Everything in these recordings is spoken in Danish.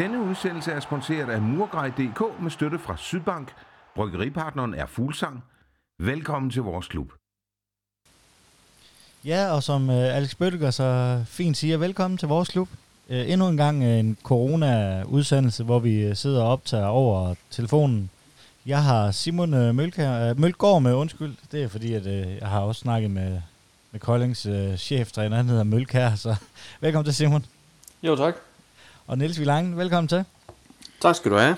Denne udsendelse er sponsoreret af Murgrej.dk med støtte fra Sydbank. Bryggeripartneren er Fuglsang. Velkommen til vores klub. Ja, og som uh, Alex Bøttiger så fint siger, velkommen til vores klub. Uh, endnu en gang en corona-udsendelse, hvor vi uh, sidder og optager over telefonen. Jeg har Simon uh, Mølkær, uh, Mølgaard med, undskyld. Det er fordi, at uh, jeg har også snakket med, med Koldings uh, cheftræner, han hedder Mølkær, så velkommen til Simon. Jo, tak. Og Niels Vilangen, velkommen til. Tak skal du have.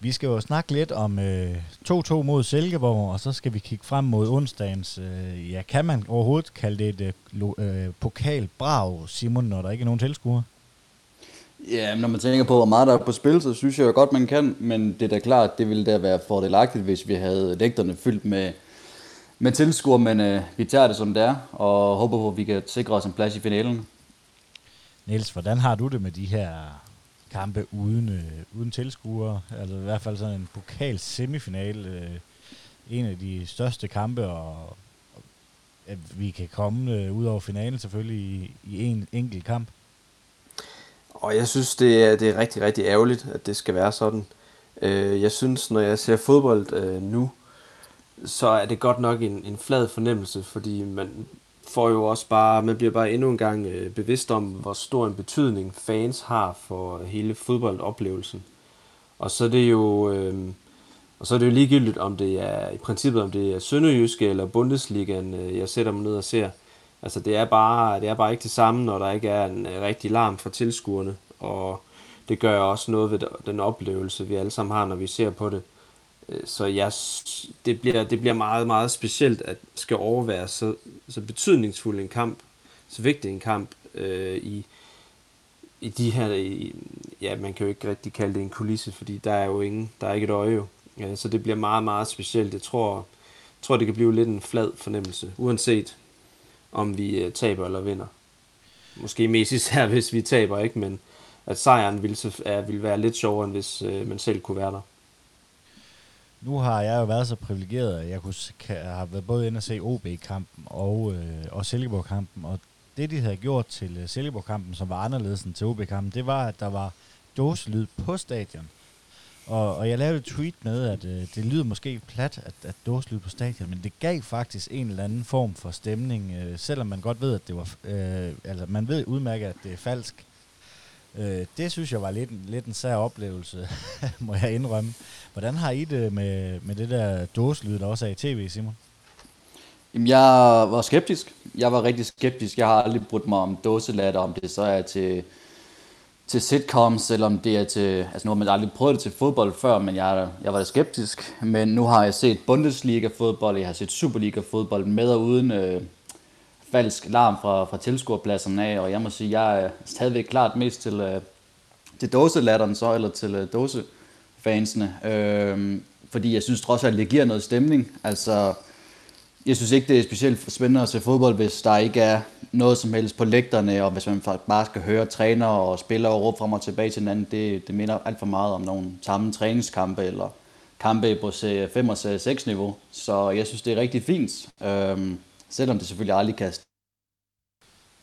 Vi skal jo snakke lidt om øh, 2-2 mod Silkeborg, og så skal vi kigge frem mod onsdagens, øh, ja, kan man overhovedet kalde det et øh, pokalbrag, Simon, når der ikke er nogen tilskuere? Ja, når man tænker på, hvor meget der er på spil, så synes jeg jo godt, man kan, men det er da klart, det ville da være fordelagtigt, hvis vi havde lægterne fyldt med, med tilskuere, men øh, vi tager det som det er, og håber på, at vi kan sikre os en plads i finalen. Niels, hvordan har du det med de her kampe uden, øh, uden tilskuere? Altså i hvert fald sådan en pokal semifinal, øh, en af de største kampe, og, og at vi kan komme øh, ud over finalen selvfølgelig i, i en enkelt kamp. Og jeg synes, det er, det er rigtig, rigtig ærgerligt, at det skal være sådan. Øh, jeg synes, når jeg ser fodbold øh, nu, så er det godt nok en, en flad fornemmelse, fordi man, får jo også bare, man bliver bare endnu en gang øh, bevidst om, hvor stor en betydning fans har for hele fodboldoplevelsen. Og så er det jo, øh, og så er det jo ligegyldigt, om det er i princippet, om det er Sønderjyske eller Bundesligaen, øh, jeg sætter mig ned og ser. Altså det er, bare, det er bare ikke det samme, når der ikke er en øh, rigtig larm fra tilskuerne. Og det gør også noget ved den oplevelse, vi alle sammen har, når vi ser på det. Øh, så jeg, det, bliver, det bliver meget, meget specielt at skal overvære så, så betydningsfuld en kamp, så vigtig en kamp øh, i, i de her, i, ja, man kan jo ikke rigtig kalde det en kulisse, fordi der er jo ingen, der er ikke et øje jo. Ja, så det bliver meget, meget specielt. Jeg tror, jeg tror, det kan blive lidt en flad fornemmelse, uanset om vi øh, taber eller vinder. Måske mest især, hvis vi taber, ikke? Men at sejren ville, er, ville være lidt sjovere, end hvis øh, man selv kunne være der. Nu har jeg jo været så privilegeret, at jeg kunne, kan, har været både inde og se OB-kampen og, øh, og Silkeborg-kampen, og det, de havde gjort til øh, Silkeborg-kampen, som var anderledes end til OB-kampen, det var, at der var dåselyd på stadion. Og, og jeg lavede et tweet med, at øh, det lyder måske plat, at, at dåselyd på stadion, men det gav faktisk en eller anden form for stemning, øh, selvom man godt ved, at det var, øh, altså man ved udmærket, at det er falsk. Øh, det synes jeg var lidt, lidt en sær oplevelse, må jeg indrømme. Hvordan har I det med, med det der dåselyd, der også er i tv, Simon? Jamen, jeg var skeptisk. Jeg var rigtig skeptisk. Jeg har aldrig brudt mig om dåselatter, om det så er til, til sitcoms, eller om det er til... Altså, nu har man aldrig prøvet det til fodbold før, men jeg, jeg var da skeptisk. Men nu har jeg set Bundesliga-fodbold, jeg har set Superliga-fodbold med og uden øh, falsk larm fra, fra tilskuerpladserne af, og jeg må sige, jeg er stadigvæk klart mest til, øh, til dåselatteren så, eller til øh, dåsefansene. Øh, fordi jeg synes trods alt, det giver noget stemning. Altså, jeg synes ikke, det er specielt spændende at se fodbold, hvis der ikke er noget som helst på lægterne, og hvis man bare skal høre træner og spillere og råbe frem og tilbage til hinanden. Det, det minder alt for meget om nogle samme træningskampe, eller kampe på C5 og C6 niveau. Så jeg synes, det er rigtig fint. Øh, selvom det selvfølgelig aldrig kan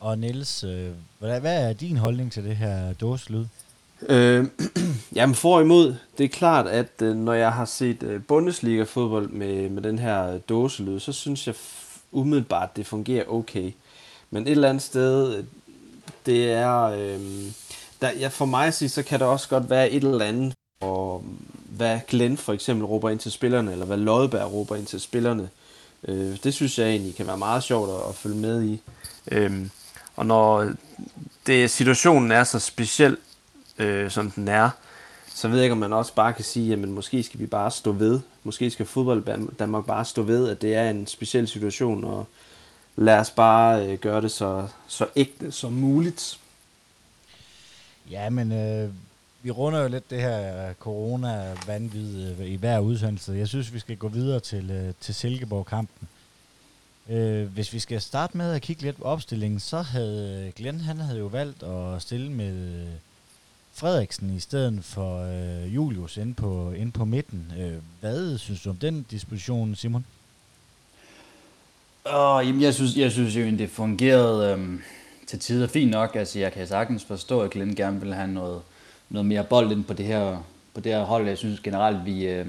og Niels, øh, hvad, hvad er din holdning til det her dåselyd? Øh, jamen for imod, det er klart, at øh, når jeg har set øh, Bundesliga-fodbold med, med den her dåselyd, så synes jeg umiddelbart, det fungerer okay. Men et eller andet sted, øh, det er... Øh, der, ja, for mig at sige, så kan der også godt være et eller andet, og hvad Glenn for eksempel råber ind til spillerne, eller hvad Lodberg råber ind til spillerne. Øh, det synes jeg egentlig kan være meget sjovt at, at følge med i. Øh, og når det, situationen er så speciel, øh, som den er, så ved jeg ikke, om man også bare kan sige, at måske skal vi bare stå ved. Måske skal fodbold Danmark bare stå ved, at det er en speciel situation, og lad os bare øh, gøre det så, så ægte som muligt. Ja, men øh, vi runder jo lidt det her corona-vanvid i hver udsendelse. Jeg synes, vi skal gå videre til, øh, til Silkeborg-kampen. Øh, hvis vi skal starte med at kigge lidt på opstillingen, så havde øh, Glenn, han havde jo valgt at stille med øh, Frederiksen i stedet for øh, Julius inde på, inde på midten. Øh, hvad synes du om den disposition, Simon? Oh, jamen, jeg synes, jeg synes jo, at det fungerede øhm, til tider fint nok. Altså, jeg kan sagtens forstå, at Glenn gerne vil have noget, noget mere bold ind på det her, på det her hold. Jeg synes generelt, vi, øh,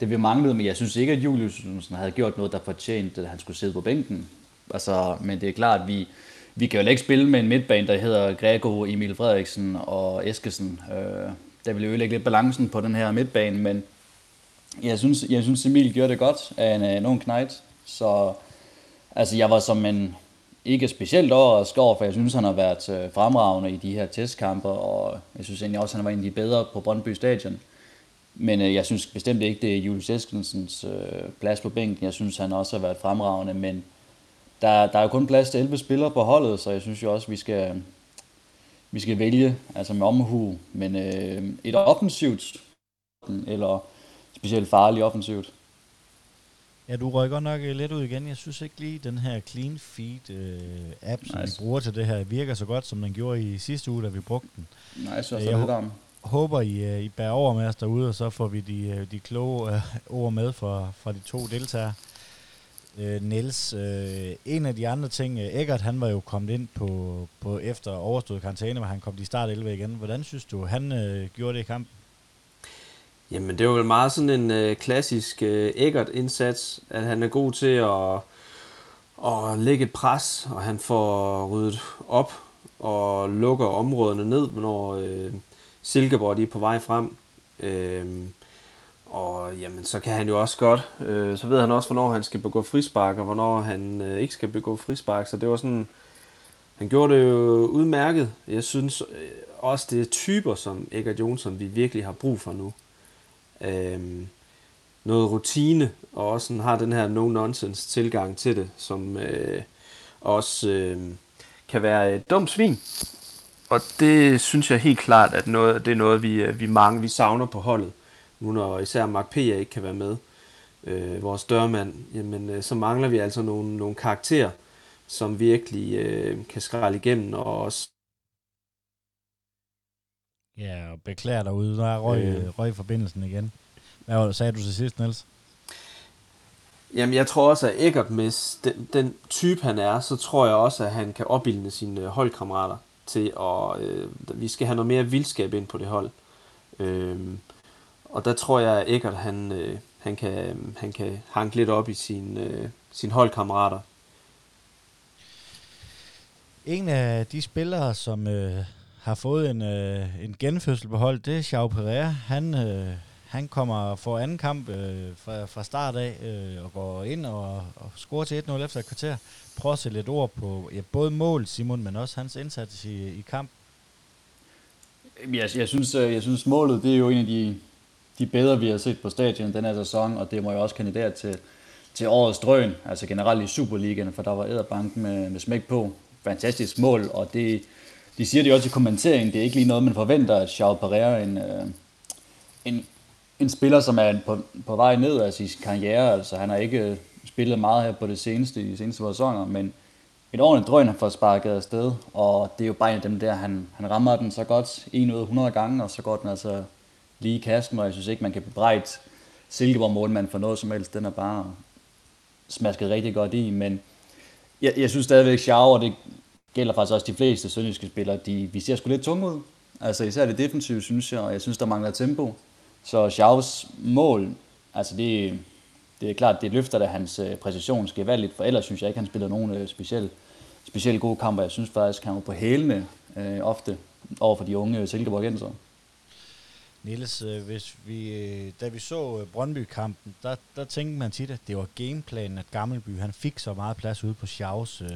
det vi manglede, men jeg synes ikke, at Julius havde gjort noget, der fortjente, at han skulle sidde på bænken. Altså, men det er klart, at vi, vi kan jo ikke spille med en midtbane, der hedder Grego, Emil Frederiksen og Eskesen. Øh, der vil jo ødelægge lidt balancen på den her midtbane, men jeg synes, jeg synes Emil gjorde det godt af en, en ung knight. Så altså, jeg var som en ikke specielt overrasket over, for jeg synes, han har været øh, fremragende i de her testkampe, og jeg synes egentlig også, han var en af de bedre på Brøndby Stadion. Men øh, jeg synes bestemt ikke, det er Julius Eskensens øh, plads på bænken. Jeg synes, han også har været fremragende, men der, der er jo kun plads til 11 spillere på holdet, så jeg synes jo også, vi skal, vi skal vælge altså med omhu. Men øh, et offensivt, eller specielt farligt offensivt, Ja, du røg godt nok øh, lidt ud igen. Jeg synes ikke lige, den her Clean Feed øh, app, som nice. vi bruger til det her, virker så godt, som den gjorde i sidste uge, da vi brugte den. Nej, så jeg lidt om. håber, I, øh, I bærer over med os derude, og så får vi de, øh, de kloge øh, ord med fra, fra de to deltagere. Øh, Niels, øh, en af de andre ting, Eggert han var jo kommet ind på, på efter overstået karantæne, hvor han kom i start 11 igen. Hvordan synes du, han øh, gjorde det i kampen? Jamen, det var vel meget sådan en øh, klassisk øh, Eggert-indsats, at han er god til at, at lægge et pres, og han får ryddet op og lukker områderne ned, når øh, Silkeborg de er på vej frem. Øh, og jamen, så kan han jo også godt, øh, så ved han også, hvornår han skal begå frispark, og hvornår han øh, ikke skal begå frispark. Så det var sådan, han gjorde det jo udmærket. Jeg synes øh, også, det er typer som Eggert Jonsson, vi virkelig har brug for nu øh, noget rutine, og også sådan, har den her no-nonsense tilgang til det, som øh, også øh, kan være et dumt svin. Og det synes jeg helt klart, at noget, det er noget, vi, øh, vi mange vi savner på holdet. Nu når især Mark P. ikke kan være med, øh, vores dørmand, jamen, øh, så mangler vi altså nogle, nogle karakterer, som virkelig øh, kan skrælle igennem og også Ja, og beklager derude. Der er røg, øh. røg forbindelsen igen. Hvad sagde du til sidst, Niels? Jamen, jeg tror også, at Eggert med den, den type, han er, så tror jeg også, at han kan opbilde sine holdkammerater til, at øh, vi skal have noget mere vildskab ind på det hold. Øh, og der tror jeg, at Eggert, han, øh, han, kan, han kan hanke lidt op i sin, øh, sin holdkammerater. En af de spillere, som øh, har fået en, øh, en genfødsel på hold, det er Xiao Pereira. Han, øh, han kommer for anden kamp øh, fra, fra start af øh, og går ind og, og scorer til 1-0 efter et kvarter. Prøv at sætte lidt ord på ja, både mål, Simon, men også hans indsats i, i kamp. Jeg, jeg, synes, øh, jeg synes, målet det er jo en af de, de bedre, vi har set på stadion den her sæson, og det må jo også kandidere til, til årets drøn, altså generelt i Superligaen, for der var æderbanken med, med smæk på. Fantastisk mål, og det, de siger det jo også i kommenteringen, det er ikke lige noget, man forventer, at Charles Pereira, en, øh, en, en spiller, som er på, på vej ned af sin karriere, altså han har ikke øh, spillet meget her på det seneste, i de seneste sæsoner, men et ordentligt drøn har fået sparket afsted, og det er jo bare en af dem der, han, han rammer den så godt, en ud af 100 gange, og så går den altså lige i kassen, og jeg synes ikke, man kan bebrejde Silkeborg målmand for noget som helst, den er bare smasket rigtig godt i, men jeg, jeg synes stadigvæk, Sjau, og det gælder faktisk også de fleste sønderjyske spillere, de, vi ser sgu lidt tunge ud. Altså især det defensive, synes jeg, og jeg synes, der mangler tempo. Så Schaus mål, altså det, det er klart, det løfter da hans øh, præcision skal være lidt, for ellers synes jeg ikke, han spiller nogen øh, speciel, specielt specielt gode kamper. Jeg synes faktisk, han var på hælene øh, ofte over for de unge øh, Silkeborgenser. Niels, øh, hvis vi, øh, da vi så øh, Brøndby-kampen, der, der tænkte man tit, at det var gameplanen, at Gammelby han fik så meget plads ude på Schaus øh,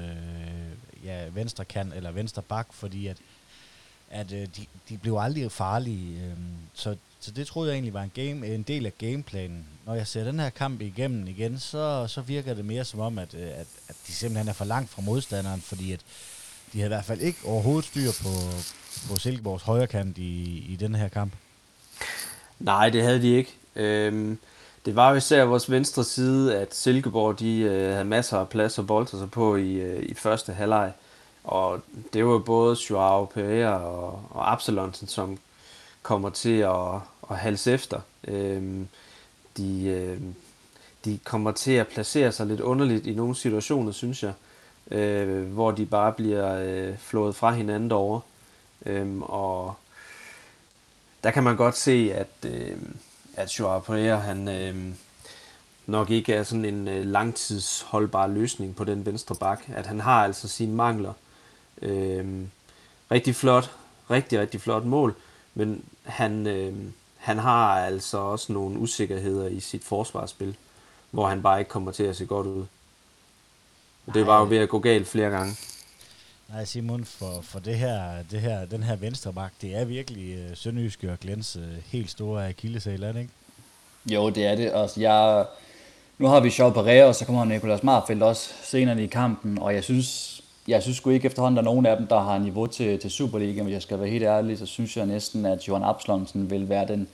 ja, venstre kant, eller venstre bak, fordi at, at de, de blev aldrig farlige. Øh, så, så det troede jeg egentlig var en, game, en del af gameplanen. Når jeg ser den her kamp igennem igen, så, så virker det mere som om, at, at, at de simpelthen er for langt fra modstanderen, fordi at de havde i hvert fald ikke overhovedet styr på, på Silkeborgs højre kant i, i den her kamp. Nej, det havde de ikke. Øhm, det var jo især vores venstre side, at Silkeborg de, øh, havde masser af plads at bolde sig på i, øh, i første halvleg. Og det var både Joao Pereira og, og Absalonsen, som kommer til at, at halse efter. Øhm, de, øh, de kommer til at placere sig lidt underligt i nogle situationer, synes jeg. øh, hvor de bare bliver øh, flået fra hinanden derovre. Øhm, og der kan man godt se, at, øh, at Joao Pereira, han øh, nok ikke er sådan en øh, langtidsholdbar løsning på den venstre bak. At han har altså sine mangler. Øh, rigtig flot, rigtig, rigtig flot mål, men han, øh, han har altså også nogle usikkerheder i sit forsvarsspil, hvor han bare ikke kommer til at se godt ud. Det var jo ved at gå galt flere gange. Nej, Simon, for, for det her, det her, den her venstre bak, det er virkelig øh, Sønderjyske og Glens øh, helt store akillesæl, er det ikke? Jo, det er det. Og jeg, nu har vi Sjov Pereira, og så kommer Nicolas Marfeldt også senere i kampen, og jeg synes, jeg synes sgu ikke efterhånden, der er nogen af dem, der har niveau til, til Superligaen. Hvis jeg skal være helt ærlig, så synes jeg næsten, at Johan Abslonsen vil være den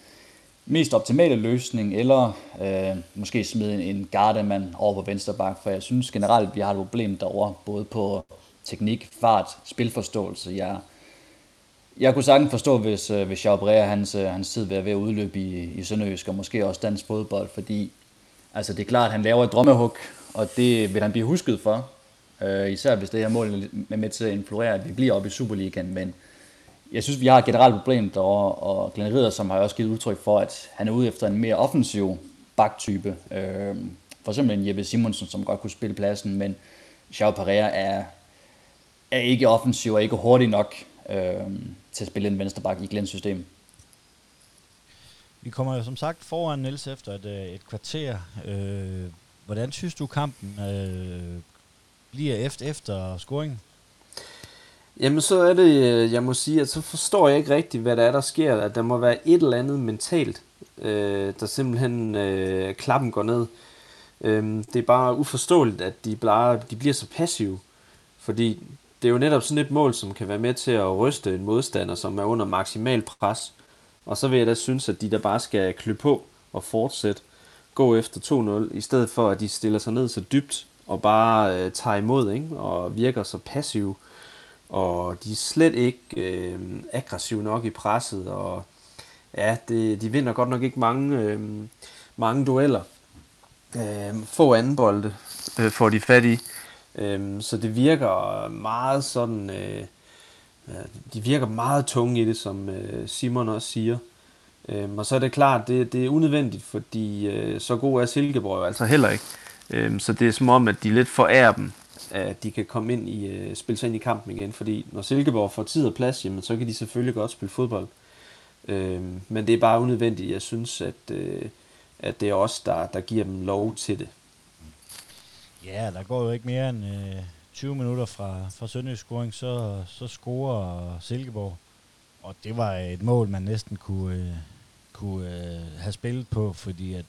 mest optimale løsning, eller øh, måske smide en, en gardemand over på venstre bak, for jeg synes generelt, at vi har et problem derovre, både på teknik, fart, spilforståelse. Jeg, jeg kunne sagtens forstå, hvis, øh, hvis Chabrea, hans, øh, hans tid ved at være udløb i, i Sønderjysk, og måske også dansk fodbold, fordi altså, det er klart, at han laver et drømmehug, og det vil han blive husket for. Øh, især hvis det her mål er med til at influere, at vi bliver oppe i Superligaen, men jeg synes, vi har et generelt problem derovre, og Glenn Ridder, som har også givet udtryk for, at han er ude efter en mere offensiv baktype. Øh, for eksempel en Jeppe Simonsen, som godt kunne spille pladsen, men Xiao Pereira er er ikke offensiv og ikke hurtig nok øh, til at spille en venstreback i Glens system. Vi kommer jo som sagt foran Niels efter et, øh, et kvarter. Øh, hvordan synes du kampen øh, bliver efter, efter scoringen? Jamen så er det, øh, jeg må sige, at så forstår jeg ikke rigtigt, hvad der er, der sker. At der må være et eller andet mentalt, øh, der simpelthen øh, klappen går ned. Øh, det er bare uforståeligt, at de, bare, de bliver så passive. Fordi det er jo netop sådan et mål, som kan være med til at ryste en modstander, som er under maksimal pres. Og så vil jeg da synes, at de der bare skal klø på og fortsætte gå efter 2-0, i stedet for at de stiller sig ned så dybt og bare øh, tager imod ikke? og virker så passive. Og de er slet ikke øh, aggressive nok i presset, og ja, det, de vinder godt nok ikke mange, øh, mange dueller. Øh, få anden bolde øh, får de fat i. Øhm, så det virker meget sådan, øh, de virker meget tunge i det, som øh, Simon også siger. Øhm, og så er det klart, det, det er unødvendigt, fordi øh, så god er Silkeborg altså heller ikke. Øhm, så det er som om, at de lidt forærer dem, at de kan komme ind i, øh, spille sig ind i kampen igen, fordi når Silkeborg får tid og plads, jamen, så kan de selvfølgelig godt spille fodbold. Øhm, men det er bare unødvendigt. Jeg synes, at, øh, at det er os, der, der giver dem lov til det. Ja, der går jo ikke mere end øh, 20 minutter fra, fra Sønderjysk scoring, så, så scorer Silkeborg. Og det var et mål, man næsten kunne, øh, kunne øh, have spillet på, fordi at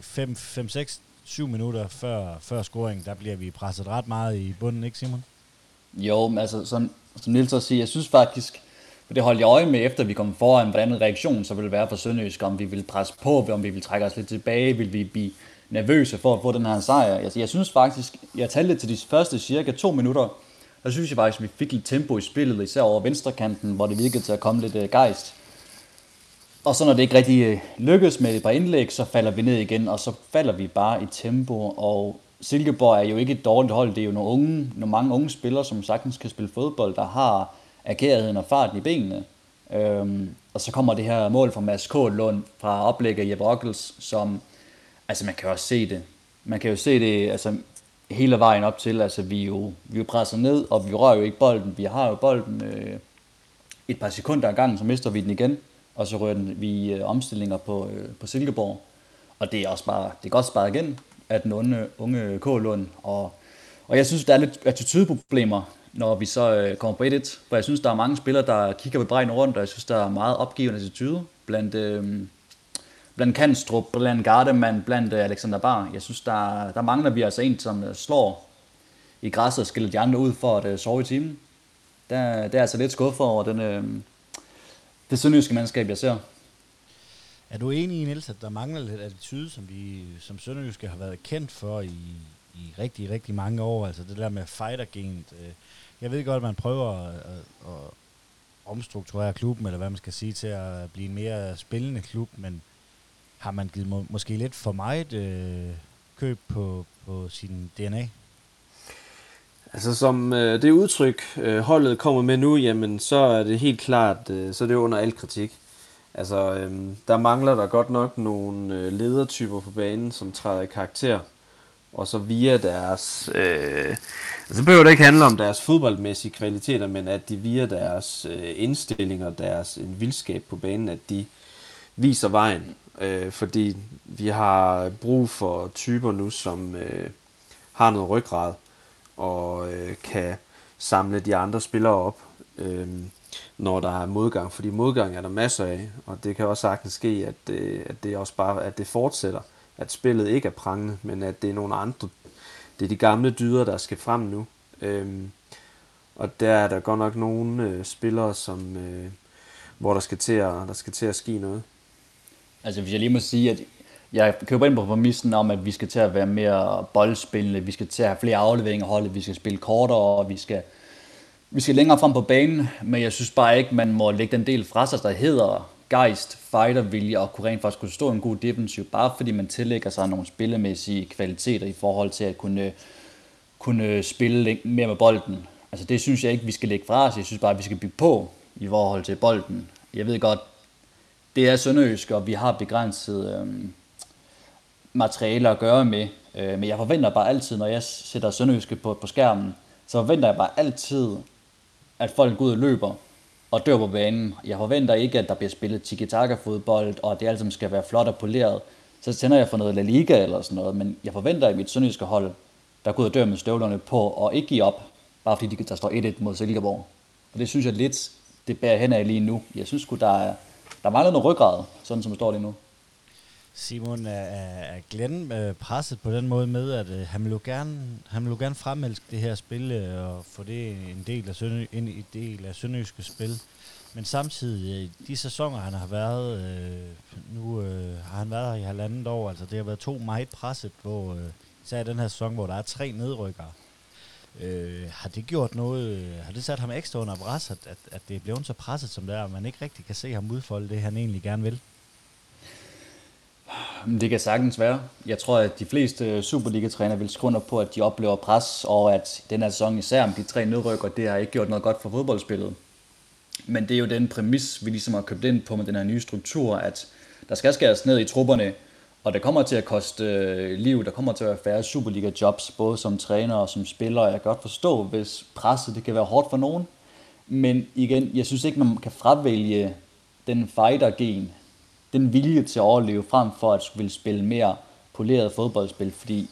5, 5 6, 7 minutter før, før scoring, der bliver vi presset ret meget i bunden, ikke Simon? Jo, altså som, som Nils også siger, jeg synes faktisk, for det holdt jeg øje med, efter vi kom foran, hvordan reaktionen så ville være for Sønderjysk, om vi ville presse på, om vi ville trække os lidt tilbage, vil vi blive nervøse for at få den her sejr. Altså, jeg synes faktisk, jeg talte til de første cirka to minutter, der synes jeg faktisk, at vi fik lidt tempo i spillet, især over venstrekanten, hvor det virkede til at komme lidt øh, gejst. Og så når det ikke rigtig øh, lykkes med et par indlæg, så falder vi ned igen, og så falder vi bare i tempo. Og Silkeborg er jo ikke et dårligt hold, det er jo nogle, unge, nogle mange unge spillere, som sagtens kan spille fodbold, der har agerigheden og farten i benene. Øhm, og så kommer det her mål fra Mads K. Lund fra oplægget Jeppe Ockels, som altså man kan også se det. Man kan jo se det altså, hele vejen op til, altså vi jo, vi presser jo ned, og vi rører jo ikke bolden. Vi har jo bolden øh, et par sekunder ad gangen, så mister vi den igen, og så rører den, vi øh, omstillinger på, øh, på Silkeborg. Og det er også bare, det er godt sparet igen af den unge, unge K. Lund. Og, og jeg synes, der er lidt attitudeproblemer, når vi så øh, kommer på 1-1. For jeg synes, der er mange spillere, der kigger på bredden rundt, og jeg synes, der er meget opgivende attitude blandt, øh, blandt Kanstrup, blandt Gardemann, blandt øh, Alexander Bar. Jeg synes, der, der mangler vi altså en, som øh, slår i græsset og skiller de andre ud for at øh, sove i timen. Der, der er altså lidt skuffet over den, øh, det sønderjyske mandskab, jeg ser. Er du enig i, Niels, at der mangler lidt attitude, som vi som sønderjyske har været kendt for i, i rigtig, rigtig mange år? Altså det der med fighter-gent. Jeg ved godt, at man prøver at, at, at omstrukturere klubben, eller hvad man skal sige, til at blive en mere spillende klub, men har man givet må, måske lidt for meget øh, køb på, på sin DNA? Altså som øh, det udtryk, øh, holdet kommer med nu, jamen så er det helt klart, øh, så er det under al kritik. Altså, øh, der mangler der godt nok nogle øh, ledertyper på banen, som træder i karakter. Og så via deres... Øh, altså, behøver det ikke handle om deres fodboldmæssige kvaliteter, men at de via deres øh, indstillinger, deres en vildskab på banen, at de viser vejen. Øh, fordi vi har brug for typer nu, som øh, har noget ryggrad og øh, kan samle de andre spillere op, øh, når der er modgang. Fordi modgang er der masser af, og det kan også sagtens ske, at, øh, at det også bare at det fortsætter. At spillet ikke er prangende, men at det er nogle andre. Det er de gamle dyder, der skal frem nu. Øh, og der er der godt nok nogle øh, spillere, som, øh, hvor der skal, til at, der skal til at ske noget. Altså hvis jeg lige må sige, at jeg køber ind på præmissen om, at vi skal til at være mere boldspillende, vi skal til at have flere afleveringer holdet, vi skal spille kortere, og vi skal, vi skal længere frem på banen, men jeg synes bare ikke, man må lægge den del fra sig, der hedder gejst, fightervilje og kunne rent faktisk kunne stå en god defensiv, bare fordi man tillægger sig nogle spillemæssige kvaliteter i forhold til at kunne, kunne spille mere med bolden. Altså det synes jeg ikke, vi skal lægge fra os. Jeg synes bare, at vi skal bygge på i forhold til bolden. Jeg ved godt, det er sønderjysk, og vi har begrænset øh, materialer at gøre med. Øh, men jeg forventer bare altid, når jeg sætter sønderjyske på, på skærmen, så forventer jeg bare altid, at folk går ud og løber og dør på banen. Jeg forventer ikke, at der bliver spillet tiki-taka-fodbold, og at det altid skal være flot og poleret. Så tænder jeg for noget La Liga eller sådan noget, men jeg forventer, at mit sønderjyske hold, der går ud og dør med støvlerne på, og ikke give op, bare fordi der står 1-1 mod Silkeborg. Og det synes jeg lidt, det bærer hen af lige nu. Jeg synes sgu, der er, der mangler noget ryggrad, sådan som det står lige nu. Simon, er, er Glenn øh, presset på den måde med, at øh, han vil jo gerne, han vil jo gerne fremelske det her spil øh, og få det en del af, sønne, en del af sønderjyske spil. Men samtidig, øh, de sæsoner, han har været, øh, nu øh, har han været her i halvandet år, altså det har været to meget presset, hvor øh, især i den her sæson, hvor der er tre nedrykkere. Øh, har det gjort noget, har det sat ham ekstra under pres, at, at, at det er blevet så presset som det er, og man ikke rigtig kan se ham udfolde det, han egentlig gerne vil? Det kan sagtens være. Jeg tror, at de fleste Superliga-træner vil skrive på, at de oplever pres, og at den her sæson især om de tre nedrykker, det har ikke gjort noget godt for fodboldspillet. Men det er jo den præmis, vi ligesom har købt ind på med den her nye struktur, at der skal skæres ned i trupperne, og det kommer til at koste øh, liv, der kommer til at være færre Superliga-jobs, både som træner og som spiller. Jeg kan godt forstå, hvis presset det kan være hårdt for nogen. Men igen, jeg synes ikke, man kan fravælge den fighter-gen, den vilje til at overleve, frem for at skulle spille mere poleret fodboldspil, fordi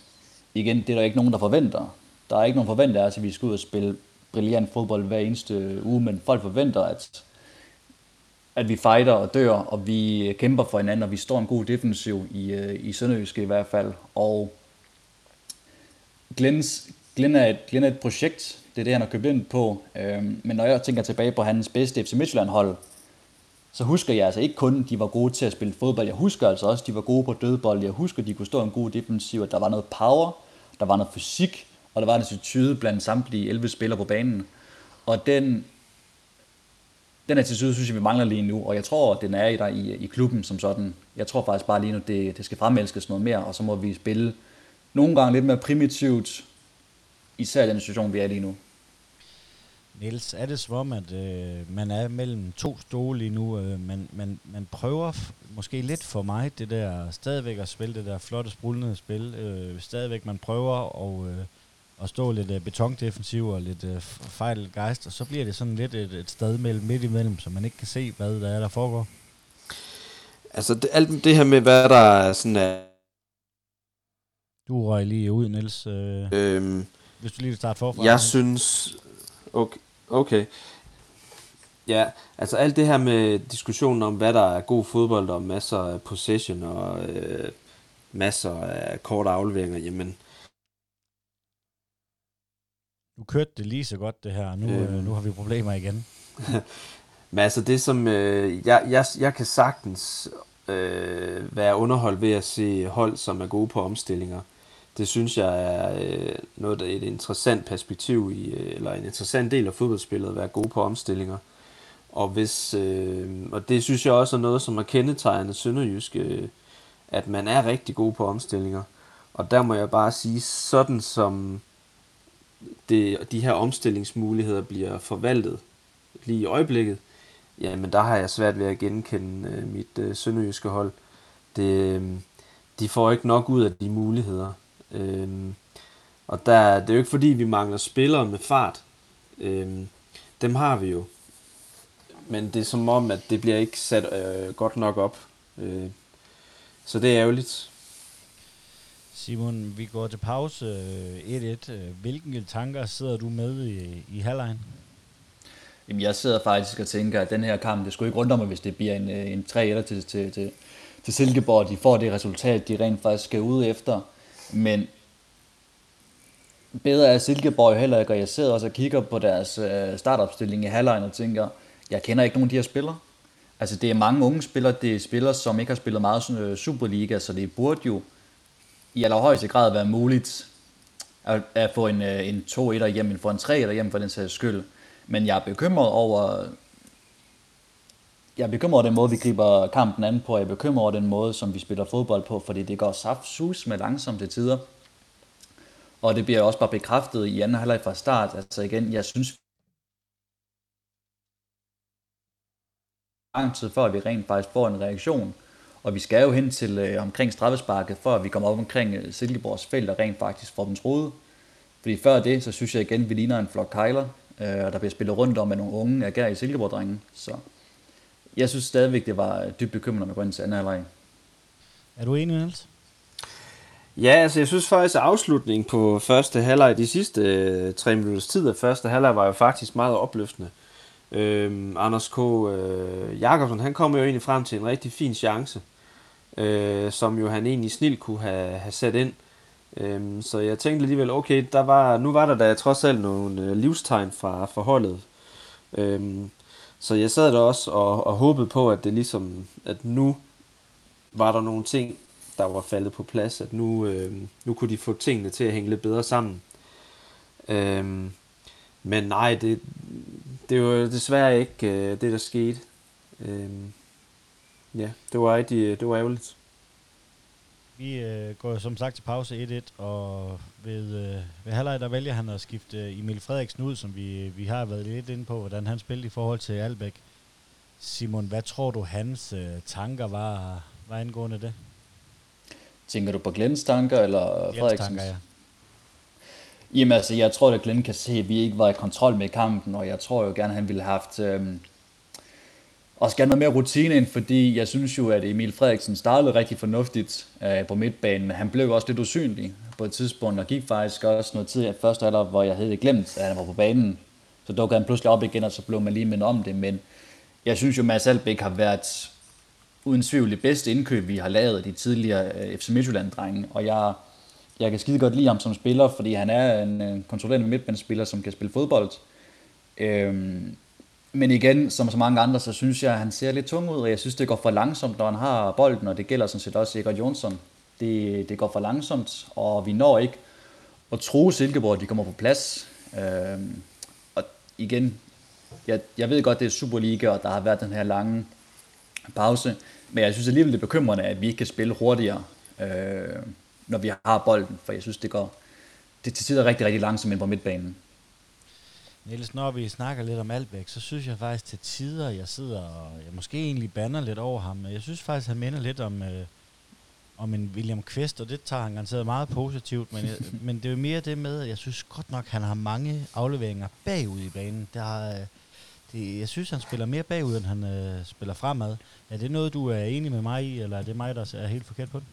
igen, det er der ikke nogen, der forventer. Der er ikke nogen forventer, at vi skal ud og spille brilliant fodbold hver eneste uge, men folk forventer, at, at vi fighter og dør, og vi kæmper for hinanden, og vi står en god defensiv i, øh, i Sønderjyske i hvert fald. Og Glens, Glenn, er et, Glenn er et projekt, det er det, han har købt ind på. Øhm, men når jeg tænker tilbage på hans bedste FC Midtjylland-hold, så husker jeg altså ikke kun, at de var gode til at spille fodbold. Jeg husker altså også, at de var gode på dødbold. Jeg husker, at de kunne stå en god defensiv, at der var noget power, der var noget fysik, og der var en attitude blandt samtlige 11 spillere på banen. Og den, den attitude, synes jeg, vi mangler lige nu, og jeg tror, den er i der i, i klubben som sådan. Jeg tror faktisk bare lige nu, det, det skal fremelskes noget mere, og så må vi spille nogle gange lidt mere primitivt, især i den situation, vi er lige nu. Niels, er det som om, at øh, man er mellem to stole lige nu? Øh, man, man, man prøver f- måske lidt for mig det der stadigvæk at spille det der flotte, sprullende spil. Øh, stadigvæk man prøver at, øh, at stå lidt øh, betondefensiv og lidt øh, fejl gejst, og så bliver det sådan lidt et, et sted mellem, midt imellem, så man ikke kan se, hvad der er, der foregår. Altså det, alt det her med, hvad der er sådan er... Du røg lige ud, Niels. Øh, Øhm, hvis du lige vil starte forfra. jeg synes... Okay, okay. Ja, altså alt det her med diskussionen om, hvad der er god fodbold, og masser af possession, og øh, masser af korte afleveringer, jamen, Du kørte det lige så godt, det her. Nu, øh, Øhm. nu har vi problemer igen. Men altså det som, øh, jeg, jeg, jeg kan sagtens øh, være underholdt ved at se hold, som er gode på omstillinger. Det synes jeg er øh, noget af et interessant perspektiv i, øh, eller en interessant del af fodboldspillet at være gode på omstillinger. Og, hvis, øh, og det synes jeg også er noget, som er kendetegnende Sønderjysk, øh, at man er rigtig god på omstillinger. Og der må jeg bare sige, sådan som det, de her omstillingsmuligheder bliver forvaltet lige i øjeblikket, jamen der har jeg svært ved at genkende øh, mit øh, sønderjyske hold. Det, øh, de får ikke nok ud af de muligheder. Øh, og der, det er jo ikke fordi, vi mangler spillere med fart. Øh, dem har vi jo. Men det er som om, at det bliver ikke sat øh, godt nok op. Øh, så det er ærgerligt. Simon, vi går til pause 1-1. Øh, hvilke tanker sidder du med i, i halvlejen? Jamen, jeg sidder faktisk og tænker, at den her kamp, det skulle ikke runde mig, hvis det bliver en, øh, en 3 1 til, til, til, til Silkeborg. De får det resultat, de rent faktisk skal ud efter. Men bedre er Silkeborg heller ikke, og jeg sidder også og kigger på deres øh, startopstilling i halvlejen og tænker, jeg kender ikke nogen af de her spillere. Altså, det er mange unge spillere, det er spillere, som ikke har spillet meget Superliga, så det burde jo i allerhøjeste grad være muligt at, at få en, øh, en 2-1 hjem, en få en 3 hjem for den sags skyld. Men jeg er bekymret over, jeg er bekymret over den måde, vi griber kampen an på, jeg er bekymret over den måde, som vi spiller fodbold på, fordi det går saft sus med langsomt til tider. Og det bliver også bare bekræftet i anden halvleg fra start. Altså igen, jeg synes, lang tid før vi rent faktisk får en reaktion. Og vi skal jo hen til øh, omkring straffesparket, før vi kommer op omkring øh, Silkeborgs felt og rent faktisk får dem troet. Fordi før det, så synes jeg igen, vi ligner en flok kejler. Øh, og der bliver spillet rundt om med nogle unge ager i Silkeborg-drenge. Så jeg synes stadigvæk, det var dybt bekymrende ind til anden halvleg. Er du enig, Niels? Ja, altså jeg synes faktisk, at afslutningen på første halvleg, de sidste øh, tre minutters tid af første halvleg, var jo faktisk meget opløftende. Øhm, Anders K. Øh, Jakobsen, han kom jo egentlig frem til en rigtig fin chance, øh, som jo han egentlig snilt kunne have, have sat ind. Øhm, så jeg tænkte alligevel, okay, der var, nu var der da trods alt nogle øh, livstegn fra forholdet. Øhm, så jeg sad der også og, og håbede på, at det ligesom, at nu var der nogle ting, der var faldet på plads, at nu, øh, nu kunne de få tingene til at hænge lidt bedre sammen. Øhm, men nej, det, det var desværre ikke øh, det, der skete. Øhm, ja, det var rigtig, det var ærgerligt. Vi øh, går som sagt til pause 1-1, og ved, øh, ved halvleg der vælger han at skifte øh, Emil Frederiksen ud, som vi, vi har været lidt inde på, hvordan han spillede i forhold til Albæk. Simon, hvad tror du hans øh, tanker var, var angående det? Tænker du på Glens tanker, eller Frederiksens? tanker, ja. Jamen altså, jeg tror, at Glenn kan se, at vi ikke var i kontrol med kampen, og jeg tror jo gerne, at han ville have haft... Øh, også gerne noget mere rutine ind, fordi jeg synes jo, at Emil Frederiksen startede rigtig fornuftigt øh, på midtbanen, han blev også lidt usynlig på et tidspunkt, og gik faktisk også noget tid i første alder, hvor jeg havde glemt, at han var på banen. Så dukkede han pludselig op igen, og så blev man lige mindet om det, men jeg synes jo, at Mads Albeck har været uden tvivl det bedste indkøb, vi har lavet de tidligere øh, FC Midtjylland-drenge, og jeg, jeg kan skide godt lide ham som spiller, fordi han er en øh, kontrollerende midtbanespiller, som kan spille fodbold. Øhm, men igen, som så mange andre, så synes jeg, at han ser lidt tung ud, og jeg synes, det går for langsomt, når han har bolden, og det gælder sådan set også Egert Jonsson. Det, det går for langsomt, og vi når ikke at tro Silkeborg, at de kommer på plads. Øhm, og igen, jeg, jeg ved godt, det er Superliga, og der har været den her lange pause, men jeg synes alligevel, det er bekymrende, at vi ikke kan spille hurtigere, øh, når vi har bolden, for jeg synes, det går det til tider rigtig, rigtig langsomt ind på midtbanen. Niels, når vi snakker lidt om Albæk, så synes jeg faktisk til tider, jeg sidder og jeg måske egentlig banner lidt over ham, men jeg synes faktisk, han minder lidt om, øh, om en William Kvist, og det tager han garanteret meget positivt, men, jeg, men det er jo mere det med, at jeg synes godt nok, han har mange afleveringer bagud i banen. Der er, øh, det, jeg synes, han spiller mere bagud, end han øh, spiller fremad. Er det noget, du er enig med mig i, eller er det mig, der er helt forkert på det?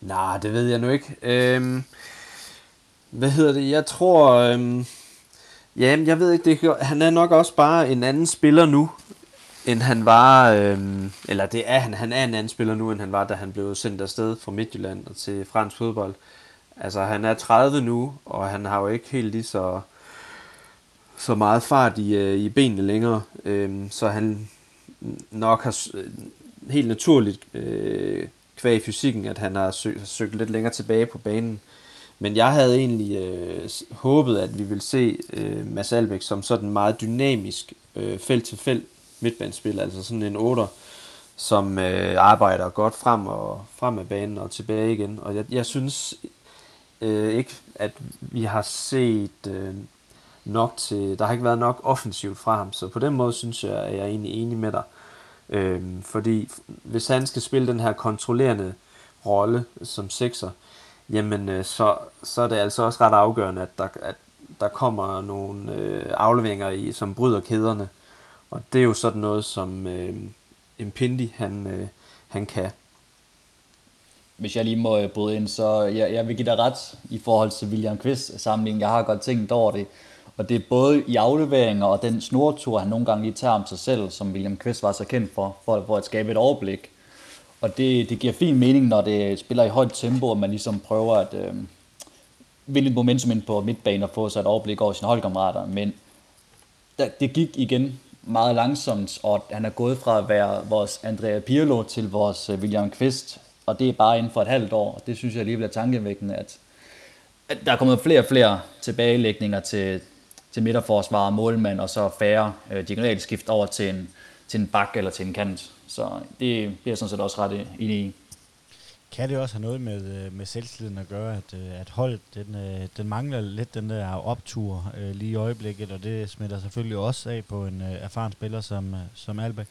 Nej, det ved jeg nu ikke. Øhm, hvad hedder det? Jeg tror... Øhm Ja, jeg ved ikke, det, han er nok også bare en anden spiller nu, end han var, øhm, eller det er han, han er en anden spiller nu, end han var, da han blev sendt afsted fra Midtjylland og til fransk fodbold. Altså, han er 30 nu, og han har jo ikke helt lige så, så meget fart i, øh, i benene længere, øhm, så han nok har helt naturligt øh, kvæg fysikken, at han har sø- søgt lidt længere tilbage på banen. Men jeg havde egentlig øh, håbet, at vi ville se øh, Mads Albeck som sådan meget dynamisk øh, felt-til-felt midtbanespiller, altså sådan en 8, som øh, arbejder godt frem og frem af banen og tilbage igen. Og jeg, jeg synes, øh, ikke, at vi har set øh, nok til, der har ikke været nok offensivt fra ham, så på den måde synes jeg, at jeg er egentlig enig med dig. Øh, fordi hvis han skal spille den her kontrollerende rolle som sekser, jamen øh, så, så er det altså også ret afgørende, at der, at der kommer nogle øh, afleveringer i, som bryder kæderne. Og det er jo sådan noget, som øh, Impindi, han, øh, han kan. Hvis jeg lige må øh, bryde ind, så jeg, jeg vil give dig ret i forhold til William Quist sammenligning. Jeg har godt tænkt over det. Og det er både i afleveringer og den snortur, han nogle gange lige tager om sig selv, som William Quist var så kendt for, for, for at skabe et overblik. Og det, det giver fin mening, når det spiller i højt tempo, og man ligesom prøver at øh, vinde et momentum ind på midtbanen og få sig et overblik over sine holdkammerater. Men det gik igen meget langsomt, og han er gået fra at være vores Andrea Pirlo til vores øh, William Kvist, og det er bare inden for et halvt år. Og det synes jeg alligevel er tankevækkende, at, at der er kommet flere og flere tilbagelægninger til, til midterforsvar og målmand, og så færre øh, diagonale skift over til en, til en bak eller til en kant. Så det, det er jeg sådan set også ret enig i. Kan det også have noget med, øh, med selvtilliden at gøre, at, øh, at holdet den, øh, den mangler lidt den der optur lige i øjeblikket, og det smitter selvfølgelig også af på en erfaren spiller som, som Albeck?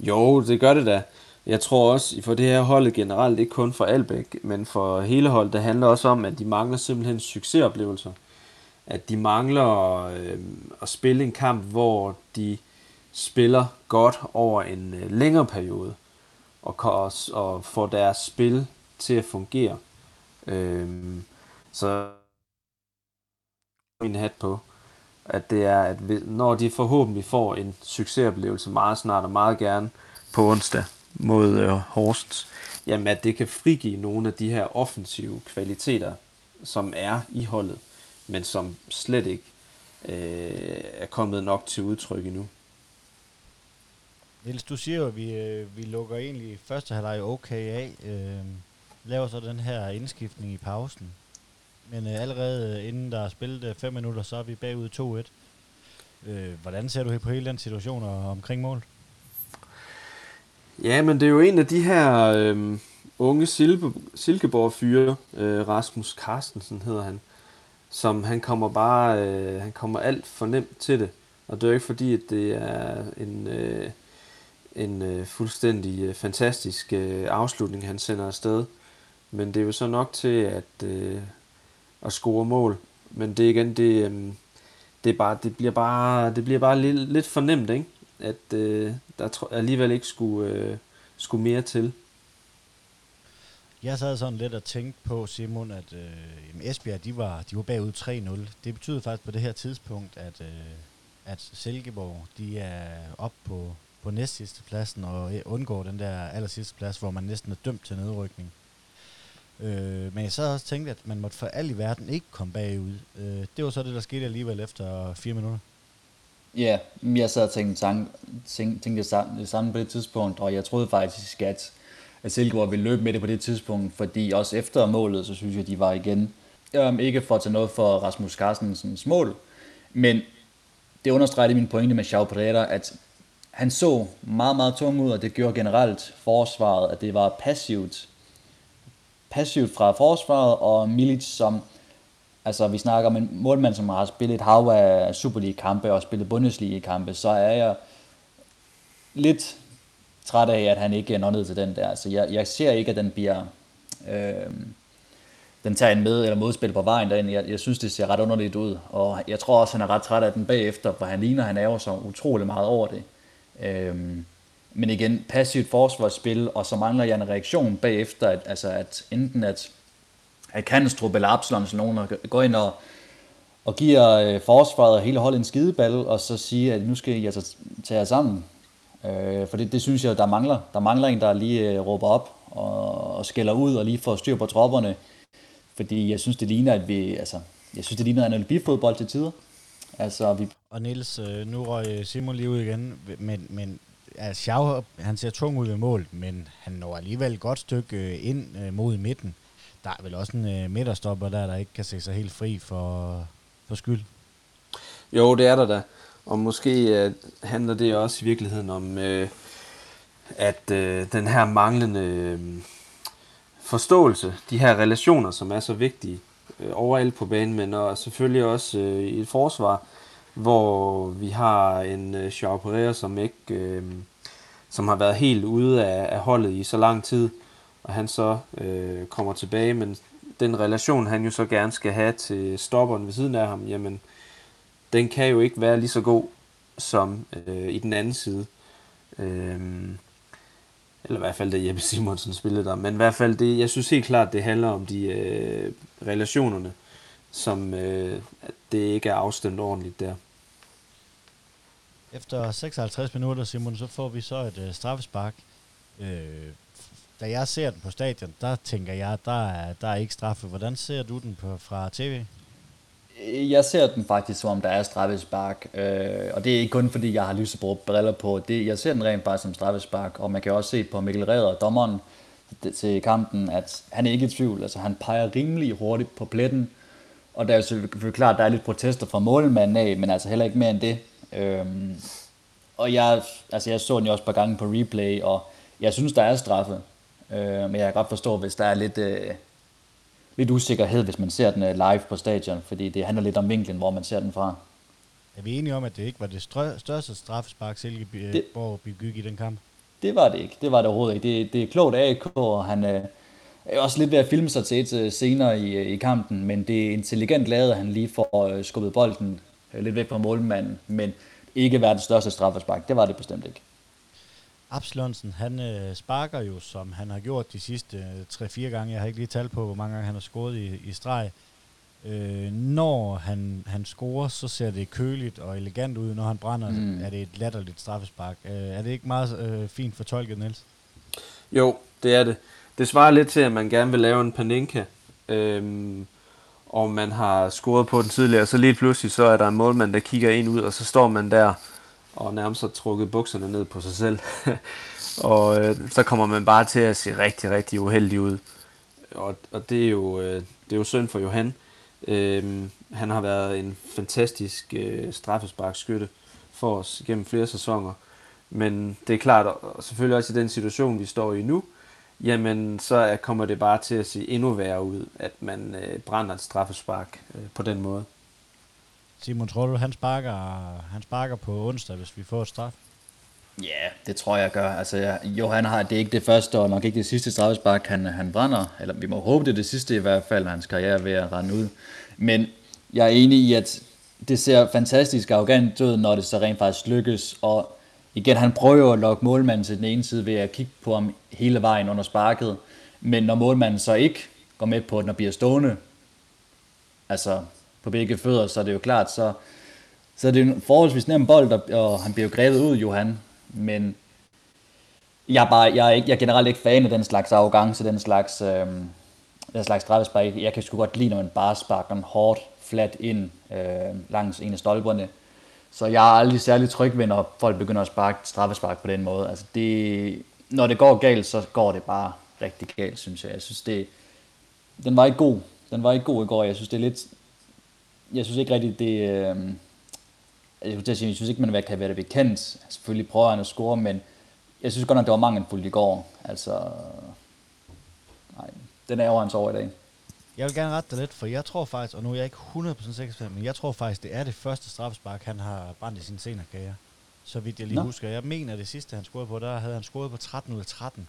Jo, det gør det da. Jeg tror også, for det her holdet generelt, ikke kun for Albeck, men for hele holdet, det handler også om, at de mangler simpelthen succesoplevelser. At de mangler øh, at spille en kamp, hvor de spiller godt over en øh, længere periode og, og, og få deres spil til at fungere. Øhm, så min hat på, at det er, at når de forhåbentlig får en succesoplevelse meget snart og meget gerne på onsdag mod øh, Horsens, jamen at det kan frigive nogle af de her offensive kvaliteter, som er i holdet, men som slet ikke øh, er kommet nok til udtryk endnu. Niels, du siger jo, at vi, øh, vi lukker egentlig første halvleg okay af. Øh, laver så den her indskiftning i pausen. Men øh, allerede øh, inden der er spillet 5 øh, minutter, så er vi bagud 2-1. Øh, hvordan ser du på hele den situation og omkring mål? Ja, men det er jo en af de her øh, unge Silkeborg-fyre, øh, Rasmus Carstensen hedder han, som han kommer bare, øh, han kommer alt for nemt til det. Og det er jo ikke fordi, at det er en, øh, en øh, fuldstændig øh, fantastisk øh, afslutning, han sender afsted. Men det er jo så nok til at, øh, at score mål. Men det igen, det, øh, det, er bare, det bliver bare, det bliver bare lidt, lidt fornemt, ikke? at øh, der alligevel ikke skulle, øh, skulle mere til. Jeg sad sådan lidt og tænkte på, Simon, at øh, Esbjerg, de var, de var bagud 3-0. Det betyder faktisk på det her tidspunkt, at, øh, at Silkeborg, de er op på, på næstsidste pladsen og øh, undgår den der aller sidste plads, hvor man næsten er dømt til nedrykning. Øh, men jeg sad også tænkte, at man måtte for alt i verden ikke komme bagud. Øh, det var så det, der skete alligevel efter fire minutter. Ja, yeah, jeg sad og tænkte, tænkte, tænkte det, samme, det samme på det tidspunkt, og jeg troede faktisk, at, at Silkeborg ville løbe med det på det tidspunkt, fordi også efter målet, så synes jeg, at de var igen, um, ikke for at tage noget for Rasmus Carstensens mål, men det understreger min pointe med Chau Pereira, at han så meget, meget tung ud, og det gjorde generelt forsvaret, at det var passivt, passivt fra forsvaret, og Milic som, altså vi snakker om en målmand, som har spillet et hav af Superliga-kampe og spillet Bundesliga-kampe, så er jeg lidt træt af, at han ikke når ned til den der. Så jeg, jeg ser ikke, at den bliver, øh, den tager en med eller modspil på vejen derind. Jeg, jeg synes, det ser ret underligt ud, og jeg tror også, han er ret træt af den bagefter, for han ligner, han er jo så utrolig meget over det. Øhm, men igen, passivt forsvarsspil, og så mangler jeg en reaktion bagefter, at, altså at enten at, at Kanstrup eller Absalon, så nogen går ind og, og giver øh, forsvaret og hele holdet en skideball, og så siger, at nu skal I altså tage jer sammen. Øh, for det, det synes jeg, der mangler. Der mangler en, der lige øh, råber op og, og skælder ud og lige får styr på tropperne. Fordi jeg synes, det ligner, at vi, altså, jeg synes, det ligner en fodbold til tider. Altså, vi... Og Niels, øh, nu røg Simon lige ud igen, men, men altså, Schau, han ser tung ud ved mål, men han når alligevel et godt stykke øh, ind øh, mod midten. Der er vel også en midterstopper der, der ikke kan se sig helt fri for, for skyld. Jo, det er der da. Og måske handler det også i virkeligheden om, at den her manglende forståelse, de her relationer, som er så vigtige øh, Øh, overalt på banen, men og selvfølgelig også øh, i et forsvar, hvor vi har en øh, Joao Pereira, som ikke øh, som har været helt ude af, af holdet i så lang tid, og han så øh, kommer tilbage, men den relation, han jo så gerne skal have til stopperen ved siden af ham, jamen, den kan jo ikke være lige så god som øh, i den anden side. Øh, eller i hvert fald det Jeppe Simonsen spillede der. Men i hvert fald, det, jeg synes helt klart, det handler om de øh, relationerne, som øh, det ikke er afstemt ordentligt der. Efter 56 minutter, Simon, så får vi så et øh, straffespark. Øh, da jeg ser den på stadion, der tænker jeg, der er, der er ikke straffe. Hvordan ser du den på, fra tv? Jeg ser den faktisk, som om der er straffespark, øh, og det er ikke kun fordi, jeg har lysebrug briller på. Det, jeg ser den rent faktisk som straffespark, og man kan også se på Mikkel Redder, dommeren til kampen, at han er ikke i tvivl. Altså, han peger rimelig hurtigt på pletten, og der er jo selvfølgelig klart, at der er lidt protester fra målmanden af, men altså heller ikke mere end det. Øh, og jeg, altså jeg så den jo også et par gange på replay, og jeg synes, der er straffe. Øh, men jeg kan godt forstå, hvis der er lidt, øh, lidt usikkerhed, hvis man ser den øh, live på stadion, fordi det handler lidt om vinklen, hvor man ser den fra. Er vi enige om, at det ikke var det største straffespark, Silkeborg begik i den kamp? Det var det ikke. Det var det overhovedet ikke. Det, det er klogt af AK, og han øh, er også lidt ved at filme sig til et øh, senere i, øh, i kampen, men det er intelligent lavet, at han lige får øh, skubbet bolden øh, lidt væk fra målmanden, men ikke være det største straffespark. Det var det bestemt ikke. Absalonsen, han øh, sparker jo, som han har gjort de sidste øh, 3-4 gange. Jeg har ikke lige talt på, hvor mange gange han har scoret i, i streg. Øh, når han, han scorer, så ser det køligt og elegant ud. Når han brænder, mm. er det et latterligt straffespark. Øh, er det ikke meget øh, fint fortolket, Niels? Jo, det er det. Det svarer lidt til, at man gerne vil lave en paninka. Øhm, og man har scoret på den tidligere, så lige pludselig så er der en målmand, der kigger ind ud, og så står man der og nærmest har trukket bukserne ned på sig selv. og øh, så kommer man bare til at se rigtig, rigtig uheldig ud. Og, og det, er jo, øh, det er jo synd for Johan. Øh, han har været en fantastisk øh, straffesparkskytte for os gennem flere sæsoner. Men det er klart, og selvfølgelig også i den situation, vi står i nu, jamen så kommer det bare til at se endnu værre ud, at man øh, brænder et straffespark øh, på den måde. Simon, tror du, han sparker, han sparker på onsdag, hvis vi får et straf? Ja, yeah, det tror jeg gør. Altså, jo, han har, det er ikke det første og nok ikke det sidste straffespark, han, han brænder. Eller vi må håbe, det er det sidste i hvert fald, hans karriere er ved at rende ud. Men jeg er enig i, at det ser fantastisk arrogant ud, når det så rent faktisk lykkes. Og igen, han prøver at lokke målmanden til den ene side ved at kigge på ham hele vejen under sparket. Men når målmanden så ikke går med på den og bliver stående, altså på begge fødder, så er det jo klart, så, så er det en forholdsvis nem bold, og, og han bliver jo grebet ud, Johan. Men jeg er, bare, jeg er, ikke, jeg er generelt ikke fan af den slags arrogance, den slags, øh, den slags straffespark. Jeg kan sgu godt lide, når man bare sparker en hårdt, flat ind øh, langs en af stolperne. Så jeg er aldrig særlig tryg ved, når folk begynder at sparke straffespark på den måde. Altså det, når det går galt, så går det bare rigtig galt, synes jeg. Jeg synes, det, den var ikke god. Den var ikke god i går. Jeg synes, det er lidt, jeg synes ikke rigtigt, det... Øh, jeg, synes, jeg synes ikke, man kan være det bekendt. Selvfølgelig prøver han at score, men jeg synes godt nok, det var mangelfuldt i går. Altså, nej, den er over hans over i dag. Jeg vil gerne rette dig lidt, for jeg tror faktisk, og nu er jeg ikke 100% sikker men jeg tror faktisk, det er det første straffespark, han har brændt i sin senere karriere. Så vidt jeg lige Nå. husker. Jeg mener, det sidste, han scorede på, der havde han scoret på 13 ud af 13.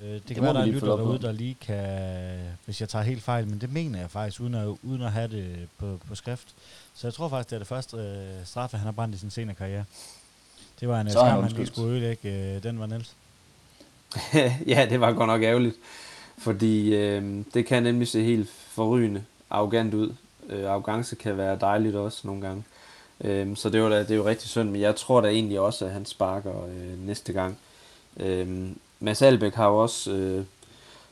Øh, det, det kan være, der er lytter derude, der lige kan, hvis jeg tager helt fejl, men det mener jeg faktisk, uden at, uden at have det på, på skrift. Så jeg tror faktisk, det er det første øh, straffe, han har brændt i sin senere karriere. Det var en skam, han lige skulle ødelægge. Øh, den var Niels. ja, det var godt nok ærgerligt. Fordi øh, det kan nemlig se helt forrygende arrogant ud. Øh, arrogance kan være dejligt også nogle gange. Øh, så det, var da, det er jo rigtig synd, men jeg tror da egentlig også, at han sparker øh, næste gang. Øh, Mads Albæk har jo også øh,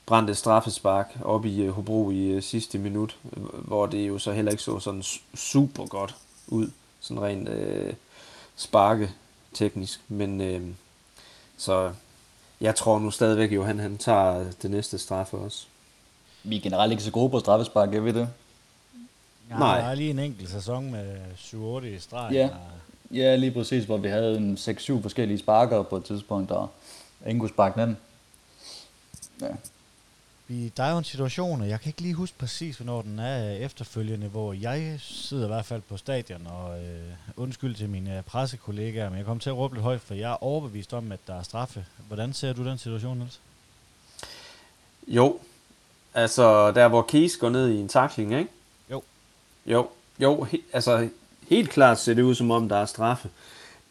brændt et straffespark op i øh, Hobro i øh, sidste minut, hvor det jo så heller ikke så sådan super godt ud, sådan rent øh, sparke teknisk, men øh, så jeg tror nu stadigvæk jo, han, han tager det næste straffe også. Vi er generelt ikke så gode på straffespark, er vi det? Ja, Nej. Der er lige en enkelt sæson med 7-8 i streg. Ja. ja, lige præcis, hvor vi havde en 6-7 forskellige sparker på et tidspunkt, og ingen kunne sparke den. Ja. vi, der er jo en situation, og jeg kan ikke lige huske præcis, hvornår den er efterfølgende, hvor jeg sidder i hvert fald på stadion, og øh, undskyld til mine pressekollegaer, men jeg kommer til at råbe lidt højt, for jeg er overbevist om, at der er straffe. Hvordan ser du den situation, Niels? Jo, altså der hvor Kies går ned i en takling, ikke? Jo. Jo, jo, he, altså helt klart ser det ud som om, der er straffe.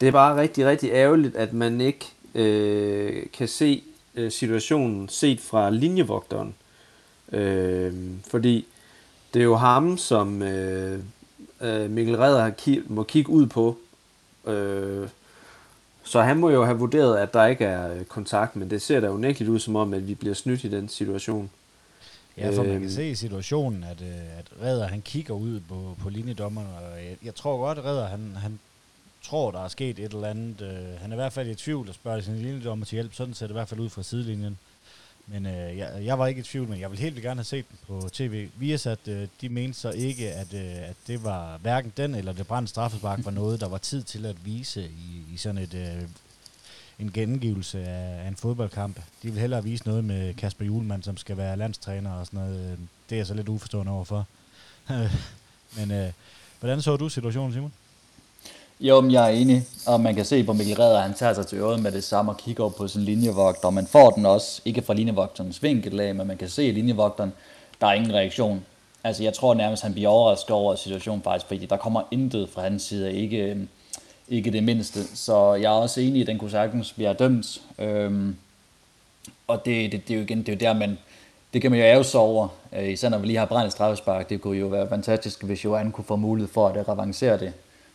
Det er bare rigtig, rigtig ærgerligt, at man ikke øh, kan se øh, situationen set fra linjevogteren. Øh, fordi det er jo ham, som øh, øh, Mikkel Redder må kigge ud på. Øh, så han må jo have vurderet, at der ikke er øh, kontakt, men det ser da unægteligt ud som om, at vi bliver snydt i den situation. Ja, for man kan øhm. se i situationen, at, øh, at Redder han kigger ud på, på linjedommeren, og jeg, jeg tror godt, at Redder han, han tror, der er sket et eller andet. Øh, han er i hvert fald i tvivl og spørger sin linjedommer til hjælp. Sådan ser det i hvert fald ud fra sidelinjen. Men øh, jeg, jeg var ikke i tvivl, men jeg vil helt gerne have set den på tv. Vi har sat, øh, de mente så ikke, at, øh, at det var hverken den eller det brændte straffespark var noget, der var tid til at vise i, i sådan et, øh, en gengivelse af, af en fodboldkamp. De vil hellere vise noget med Kasper Julemand, som skal være landstræner og sådan noget. Øh, det er jeg så lidt uforstående overfor. men øh, hvordan så du situationen, Simon? Jo, men jeg er enig, og man kan se på Mikkel Redder, han tager sig til øret med det samme og kigger op på sin linjevogter, og man får den også, ikke fra linjevogterens vinkel men man kan se linjevogteren, der er ingen reaktion. Altså jeg tror nærmest, han bliver overrasket over situationen faktisk, fordi der kommer intet fra hans side, ikke, øh, ikke det mindste. Så jeg er også enig i, at den kunne sagtens blive dømt. Øhm, og det, det, det, er jo igen, det er jo der, man, det kan man jo ære sig over, øh, især når vi lige har brændt straffespark. Det kunne jo være fantastisk, hvis Johan kunne få mulighed for at revancere det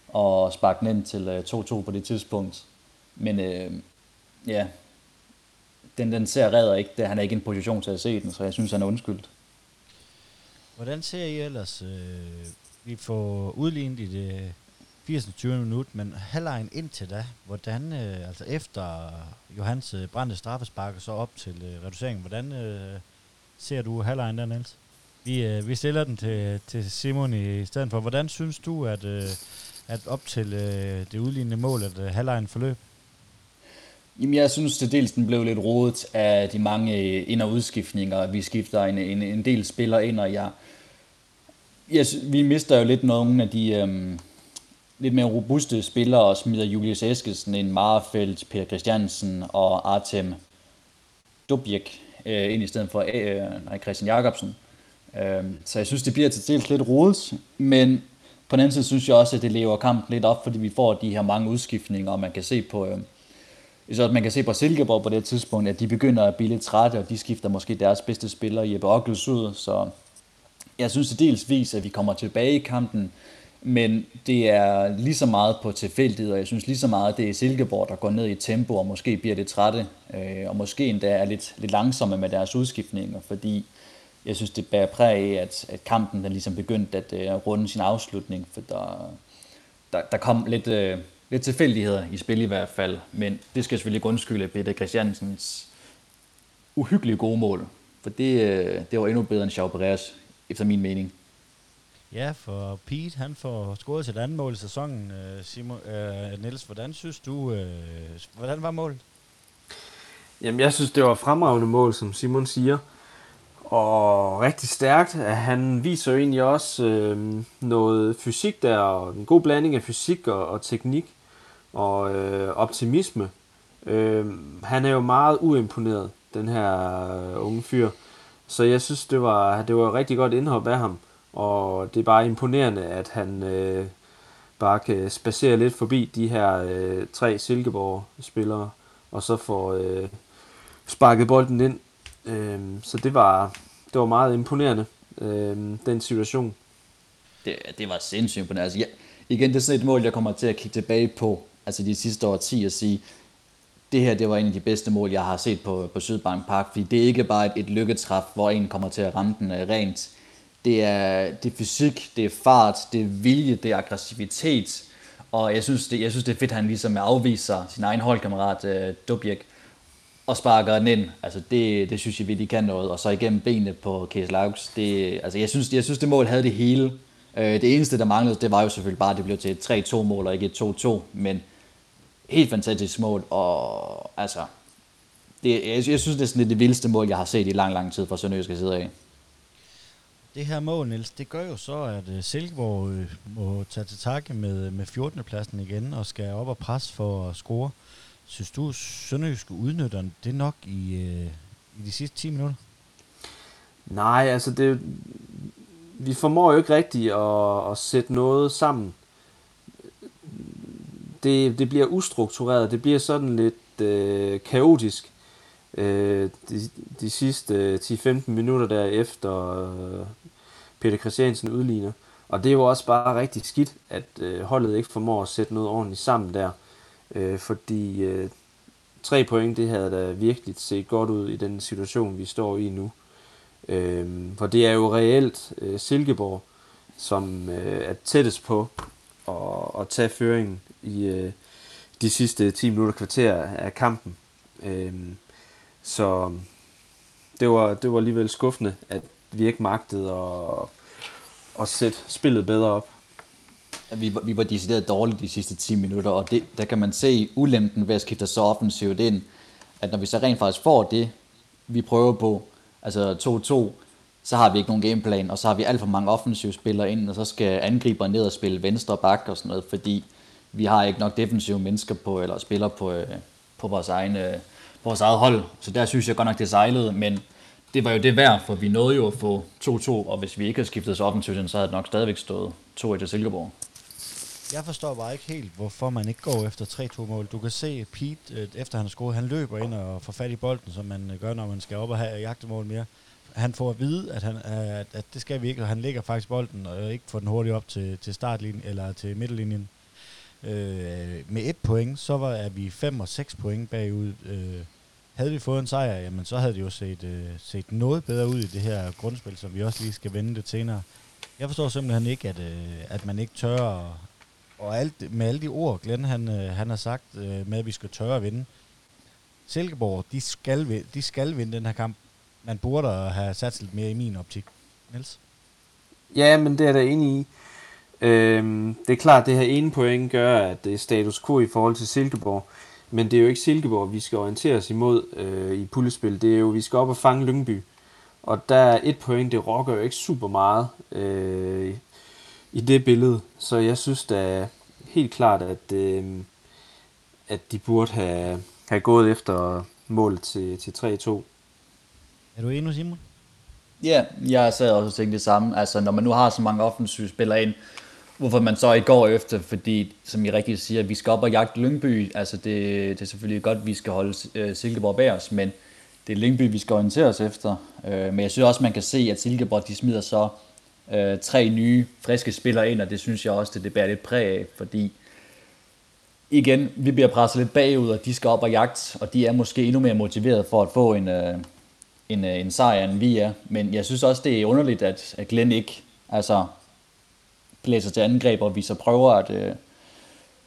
og sparke den ind til øh, 2-2 på det tidspunkt. Men øh, ja, den, den ser redder ikke. Det, han er ikke i en position til at se den, så jeg synes, han er undskyldt. Hvordan ser I ellers, øh, vi får udlignet i det 80-20 minut, men halvlejen indtil da, hvordan, øh, altså efter Johans øh, brændte straffespark og så op til øh, reduceringen, hvordan øh, ser du halvlejen der, Niels? Vi, øh, vi stiller den til, til Simon i stedet for. Hvordan synes du, at, øh, at op til øh, det udlignende mål, at øh, halvlejen forløb? Jamen, jeg synes det dels, den blev lidt rodet af de mange øh, ind- og udskiftninger. Vi skifter en, en, en del spillere ind, og jeg, jeg, vi mister jo lidt nogle af de øhm, lidt mere robuste spillere, og smider Julius Eskesen en Marfeldt, Per Christiansen og Artem Dubjek øh, ind i stedet for øh, nej, Christian Jakobsen. Øh, så jeg synes, det bliver til dels lidt rodet, men på den anden side synes jeg også, at det lever kampen lidt op, fordi vi får de her mange udskiftninger, og man kan se på, øh, så man kan se på Silkeborg på det tidspunkt, at de begynder at blive lidt trætte, og de skifter måske deres bedste spiller, Jeppe Ockels, ud. Så jeg synes det dels vis, at vi kommer tilbage i kampen, men det er lige så meget på tilfældighed, og jeg synes lige så meget, at det er Silkeborg, der går ned i tempo, og måske bliver det trætte, øh, og måske endda er lidt, lidt langsomme med deres udskiftninger, fordi jeg synes, det bærer præg af, at, at kampen den ligesom begyndte at uh, runde sin afslutning, for der, der, der kom lidt, uh, lidt tilfældigheder i spil i hvert fald, men det skal selvfølgelig undskylde Peter Christiansens uhyggelige gode mål, for det, uh, det var endnu bedre end Chau Perez, efter min mening. Ja, for Pete, han får scoret sit andet mål i sæsonen. Simon, uh, Niels, hvordan synes du, uh, hvordan var målet? Jamen, jeg synes, det var fremragende mål, som Simon siger og rigtig stærkt. Han viser jo egentlig også øh, noget fysik der, og en god blanding af fysik og, og teknik og øh, optimisme. Øh, han er jo meget uimponeret, den her øh, unge fyr. Så jeg synes, det var, det var rigtig godt indhop af ham. Og det er bare imponerende, at han øh, bare kan spacere lidt forbi de her øh, tre Silkeborg-spillere, og så får øh, sparket bolden ind Øh, så det var, det var meget imponerende, øh, den situation. Det, det var sindssygt imponerende. Altså, ja, igen, det er sådan et mål, jeg kommer til at kigge tilbage på, altså de sidste år 10 og sige, det her det var en af de bedste mål, jeg har set på, på Sydbank Park, fordi det er ikke bare et, et lykketræf, hvor en kommer til at ramme den uh, rent. Det er, det er fysik, det er fart, det er vilje, det er aggressivitet, og jeg synes, det, jeg synes, det er fedt, at han ligesom afviser sin egen holdkammerat øh, uh, Dubjek, og sparker den ind. Altså det, det synes jeg virkelig kan noget. Og så igennem benene på Case Laux. Det, altså jeg synes, jeg synes, det mål havde det hele. Øh, det eneste, der manglede, det var jo selvfølgelig bare, at det blev til et 3-2 mål og ikke et 2-2. Men helt fantastisk mål. Og altså, det, jeg, jeg synes, det er sådan lidt det vildeste mål, jeg har set i lang, lang tid fra Sønderjyske side af. Det her mål, Niels, det gør jo så, at uh, Silkeborg uh, må tage til takke med, med 14. pladsen igen og skal op og presse for at score. Synes du, Sønderjyske udnytter det nok i, øh, i de sidste 10 minutter? Nej, altså det, vi formår jo ikke rigtigt at, at sætte noget sammen. Det, det bliver ustruktureret, det bliver sådan lidt øh, kaotisk øh, de, de sidste øh, 10-15 minutter derefter øh, Peter Christiansen udligner. Og det er jo også bare rigtig skidt, at øh, holdet ikke formår at sætte noget ordentligt sammen der. Øh, fordi øh, tre point, det havde da virkelig set godt ud i den situation, vi står i nu. Øh, for det er jo reelt øh, Silkeborg, som øh, er tættest på at, at tage føringen i øh, de sidste 10 minutter kvarter af kampen. Øh, så det var, det var alligevel skuffende, at vi ikke magtede at, at sætte spillet bedre op. Vi var, vi var decideret dårlige de sidste 10 minutter, og det, der kan man se ulempen ved at skifte så offensivt ind, at når vi så rent faktisk får det, vi prøver på, altså 2-2, så har vi ikke nogen gameplan, og så har vi alt for mange offensive spillere ind, og så skal angriber ned og spille venstre bak og sådan noget, fordi vi har ikke nok defensive mennesker på, eller spillere på, øh, på vores, egen, øh, på vores eget hold. Så der synes jeg godt nok, det sejlede, men det var jo det værd, for vi nåede jo at få 2-2, og hvis vi ikke havde skiftet så offensivt, så havde det nok stadigvæk stået 2-1 til Silkeborg. Jeg forstår bare ikke helt, hvorfor man ikke går efter 3-2-mål. Du kan se Pete, øh, efter han har scoret, han løber ind og får fat i bolden, som man øh, gør, når man skal op og have jagtemål mere. Han får at vide, at, han, at, at det skal vi ikke, og han ligger faktisk bolden og ikke får den hurtigt op til, til startlinjen eller til midterlinjen. Øh, med et point, så var er vi 5 og 6 point bagud. Øh, havde vi fået en sejr, jamen så havde det jo set, øh, set noget bedre ud i det her grundspil, som vi også lige skal vende det senere. Jeg forstår simpelthen ikke, at, øh, at man ikke tør, og, alt, med alle de ord, Glenn han, øh, han har sagt øh, med, at vi skal tørre at vinde. Silkeborg, de skal, de skal vinde den her kamp. Man burde have sat lidt mere i min optik. Niels? Ja, men det er der enig i. Øhm, det er klart, at det her ene point gør, at det er status quo i forhold til Silkeborg. Men det er jo ikke Silkeborg, vi skal orientere os imod øh, i pullespil. Det er jo, vi skal op og fange Lyngby. Og der er et point, det rokker jo ikke super meget øh, i det billede. Så jeg synes da helt klart, at, øh, at de burde have, have gået efter målet til, til 3-2. Er du enig, Simon? Ja, jeg sad også og tænkte det samme. Altså, når man nu har så mange offensive spillere ind, hvorfor man så ikke går efter, fordi, som I rigtig siger, vi skal op og jagte Lyngby. Altså, det, det er selvfølgelig godt, at vi skal holde uh, Silkeborg bag os, men det er Lyngby, vi skal orientere os efter. Uh, men jeg synes også, man kan se, at Silkeborg, de smider så øh, tre nye, friske spillere ind, og det synes jeg også, det, det bærer lidt præg af, fordi igen, vi bliver presset lidt bagud, og de skal op og jagt, og de er måske endnu mere motiveret for at få en, øh, en, øh, en sejr, end vi er. Men jeg synes også, det er underligt, at, at Glenn ikke altså, blæser til angreb, og vi så prøver at øh,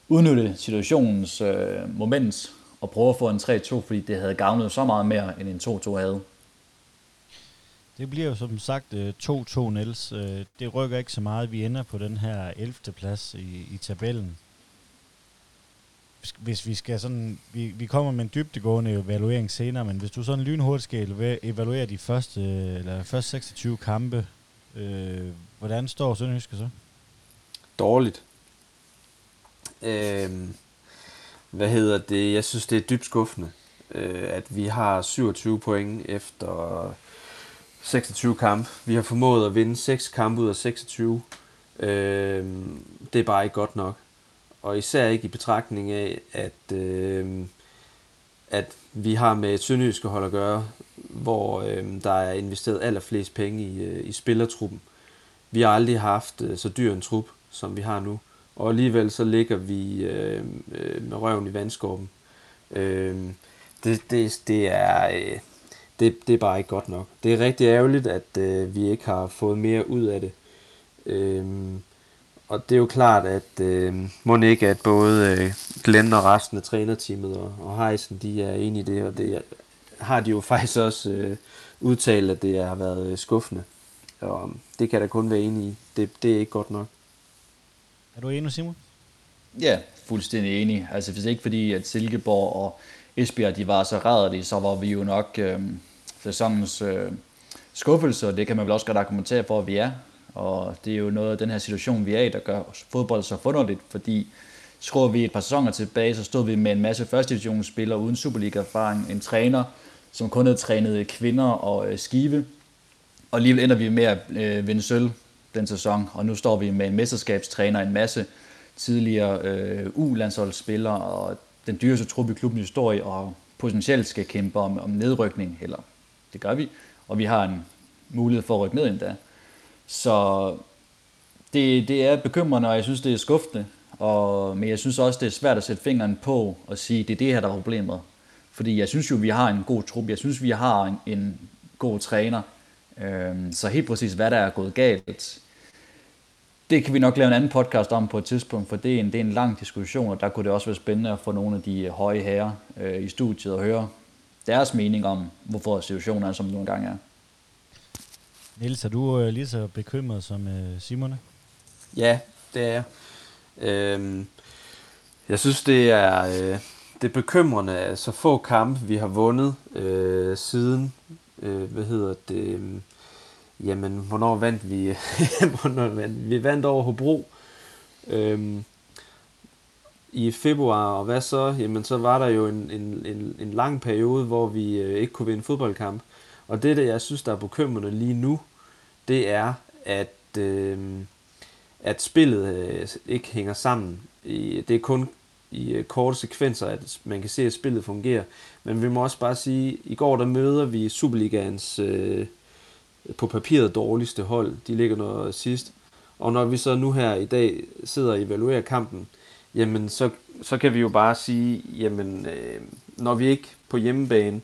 udnytte situationens øh, moment og prøve at få en 3-2, fordi det havde gavnet så meget mere, end en 2-2 havde. Det bliver jo som sagt øh, 2-2 Niels. Øh, det rykker ikke så meget. Vi ender på den her 11. plads i, i tabellen. Hvis vi skal sådan, vi, vi kommer med en dybdegående evaluering senere, men hvis du sådan lynhurtigt skal evaluere de første, eller første 26 kampe, øh, hvordan står Sønderjyske så? dårligt. Øh, hvad hedder det? Jeg synes, det er dybt skuffende, øh, at vi har 27 point efter 26 kampe. Vi har formået at vinde 6 kampe ud af 26. Øh, det er bare ikke godt nok. Og især ikke i betragtning af, at, øh, at vi har med et sønderjyske hold at gøre, hvor øh, der er investeret allerflest penge i, øh, i spillertruppen. Vi har aldrig haft øh, så dyr en trup, som vi har nu. Og alligevel så ligger vi øh, øh, med røven i vandskorben. Øh, det, det, det, er, øh, det, det er bare ikke godt nok. Det er rigtig ærgerligt, at øh, vi ikke har fået mere ud af det. Øh, og det er jo klart, at øh, må ikke, at både øh, Glenn og resten af trænerteamet og, og Heisen, de er enige i det, og det har de jo faktisk også øh, udtalt, at det har været øh, skuffende. Og det kan der kun være enig i. Det, det er ikke godt nok. Er du enig, Simon? Ja, fuldstændig enig. Altså hvis ikke fordi, at Silkeborg og Esbjerg de var så rædderlige, så var vi jo nok øh, sæsonens øh, skuffelse, og det kan man vel også godt argumentere for, at vi er. Og det er jo noget af den her situation, vi er i, der gør fodbold så funderligt, fordi skruer vi et par sæsoner tilbage, så stod vi med en masse første divisionsspillere uden Superliga-erfaring, en træner, som kun havde trænet kvinder og øh, skive, og alligevel ender vi med at øh, vinde sølv den sæson, og nu står vi med en mesterskabstræner, en masse tidligere øh, U-landsholdsspillere, og den dyreste trup i klubbens historie, og potentielt skal kæmpe om, om nedrykning, eller det gør vi, og vi har en mulighed for at rykke ned endda. Så det, det er bekymrende, og jeg synes, det er skuffende. Og, men jeg synes også, det er svært at sætte fingeren på og sige, det er det her, der er problemet. Fordi jeg synes jo, vi har en god trup. Jeg synes, vi har en, en god træner. Øhm, så helt præcis, hvad der er gået galt, det kan vi nok lave en anden podcast om på et tidspunkt, for det er en, det er en lang diskussion, og der kunne det også være spændende at få nogle af de høje herrer øh, i studiet og høre deres mening om, hvorfor situationen er, som den nogle gange er. Niels, er du øh, lige så bekymret som øh, Simone? Ja, det er jeg. Øhm, jeg synes, det er, øh, det er bekymrende, at så få kampe, vi har vundet øh, siden, øh, hvad hedder det, øh, jamen, hvornår vandt vi, hvornår vandt vi? vandt over Hobro øhm, i februar, og hvad så? Jamen, så var der jo en, en, en, en lang periode, hvor vi øh, ikke kunne vinde fodboldkamp. Og det, der jeg synes, der er bekymrende lige nu, det er, at, øh, at spillet øh, ikke hænger sammen. I, det er kun i øh, korte sekvenser, at man kan se, at spillet fungerer. Men vi må også bare sige, at i går der møder vi Superligaens øh, på papiret dårligste hold. De ligger noget sidst. Og når vi så nu her i dag sidder og evaluerer kampen, jamen så, så kan vi jo bare sige, jamen øh, når vi ikke på hjemmebane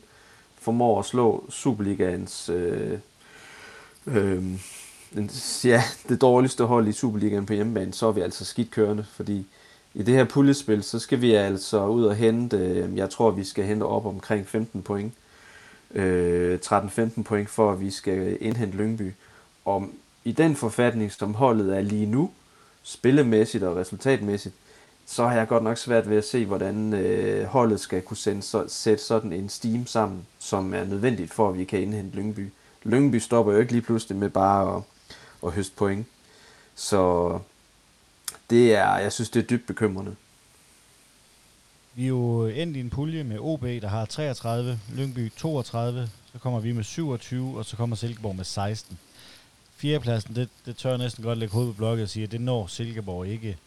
formår at slå Superligaens øh, øh, ja, det dårligste hold i Superligaen på hjemmebane, så er vi altså skidt kørende, fordi i det her puljespil, så skal vi altså ud og hente, øh, jeg tror, vi skal hente op omkring 15 point. Øh, 13-15 point, for at vi skal indhente Lyngby. Og i den forfatning, som holdet er lige nu, spillemæssigt og resultatmæssigt, så har jeg godt nok svært ved at se, hvordan øh, holdet skal kunne sende, så, sætte sådan en steam sammen, som er nødvendigt for, at vi kan indhente Lyngby. Lyngby stopper jo ikke lige pludselig med bare at, at høste point. Så det er, jeg synes, det er dybt bekymrende. Vi er jo endt i en pulje med OB, der har 33, Lyngby 32, så kommer vi med 27, og så kommer Silkeborg med 16. Fjerdepladsen, det, det tør jeg næsten godt lægge hovedet på blokket og sige, at det når Silkeborg ikke.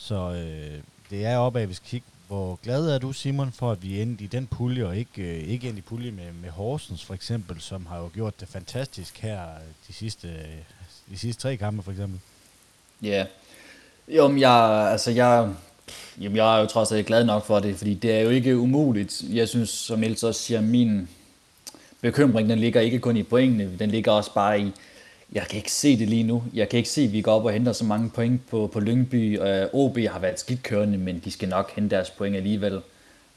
Så øh, det er opad, vi skal kigge. Hvor glad er du, Simon, for at vi endte i den pulje, og ikke, øh, ikke endte i pulje med, med Horsens for eksempel, som har jo gjort det fantastisk her øh, de sidste, øh, de sidste tre kampe for eksempel? Ja, yeah. jo, men jeg, altså jeg, jamen jeg er jo trods alt glad nok for det, fordi det er jo ikke umuligt. Jeg synes, som Else også siger, min bekymring, den ligger ikke kun i pointene, den ligger også bare i, jeg kan ikke se det lige nu. Jeg kan ikke se, at vi går op og henter så mange point på, på Lyngby. Øh, OB har været skidt kørende, men de skal nok hente deres point alligevel.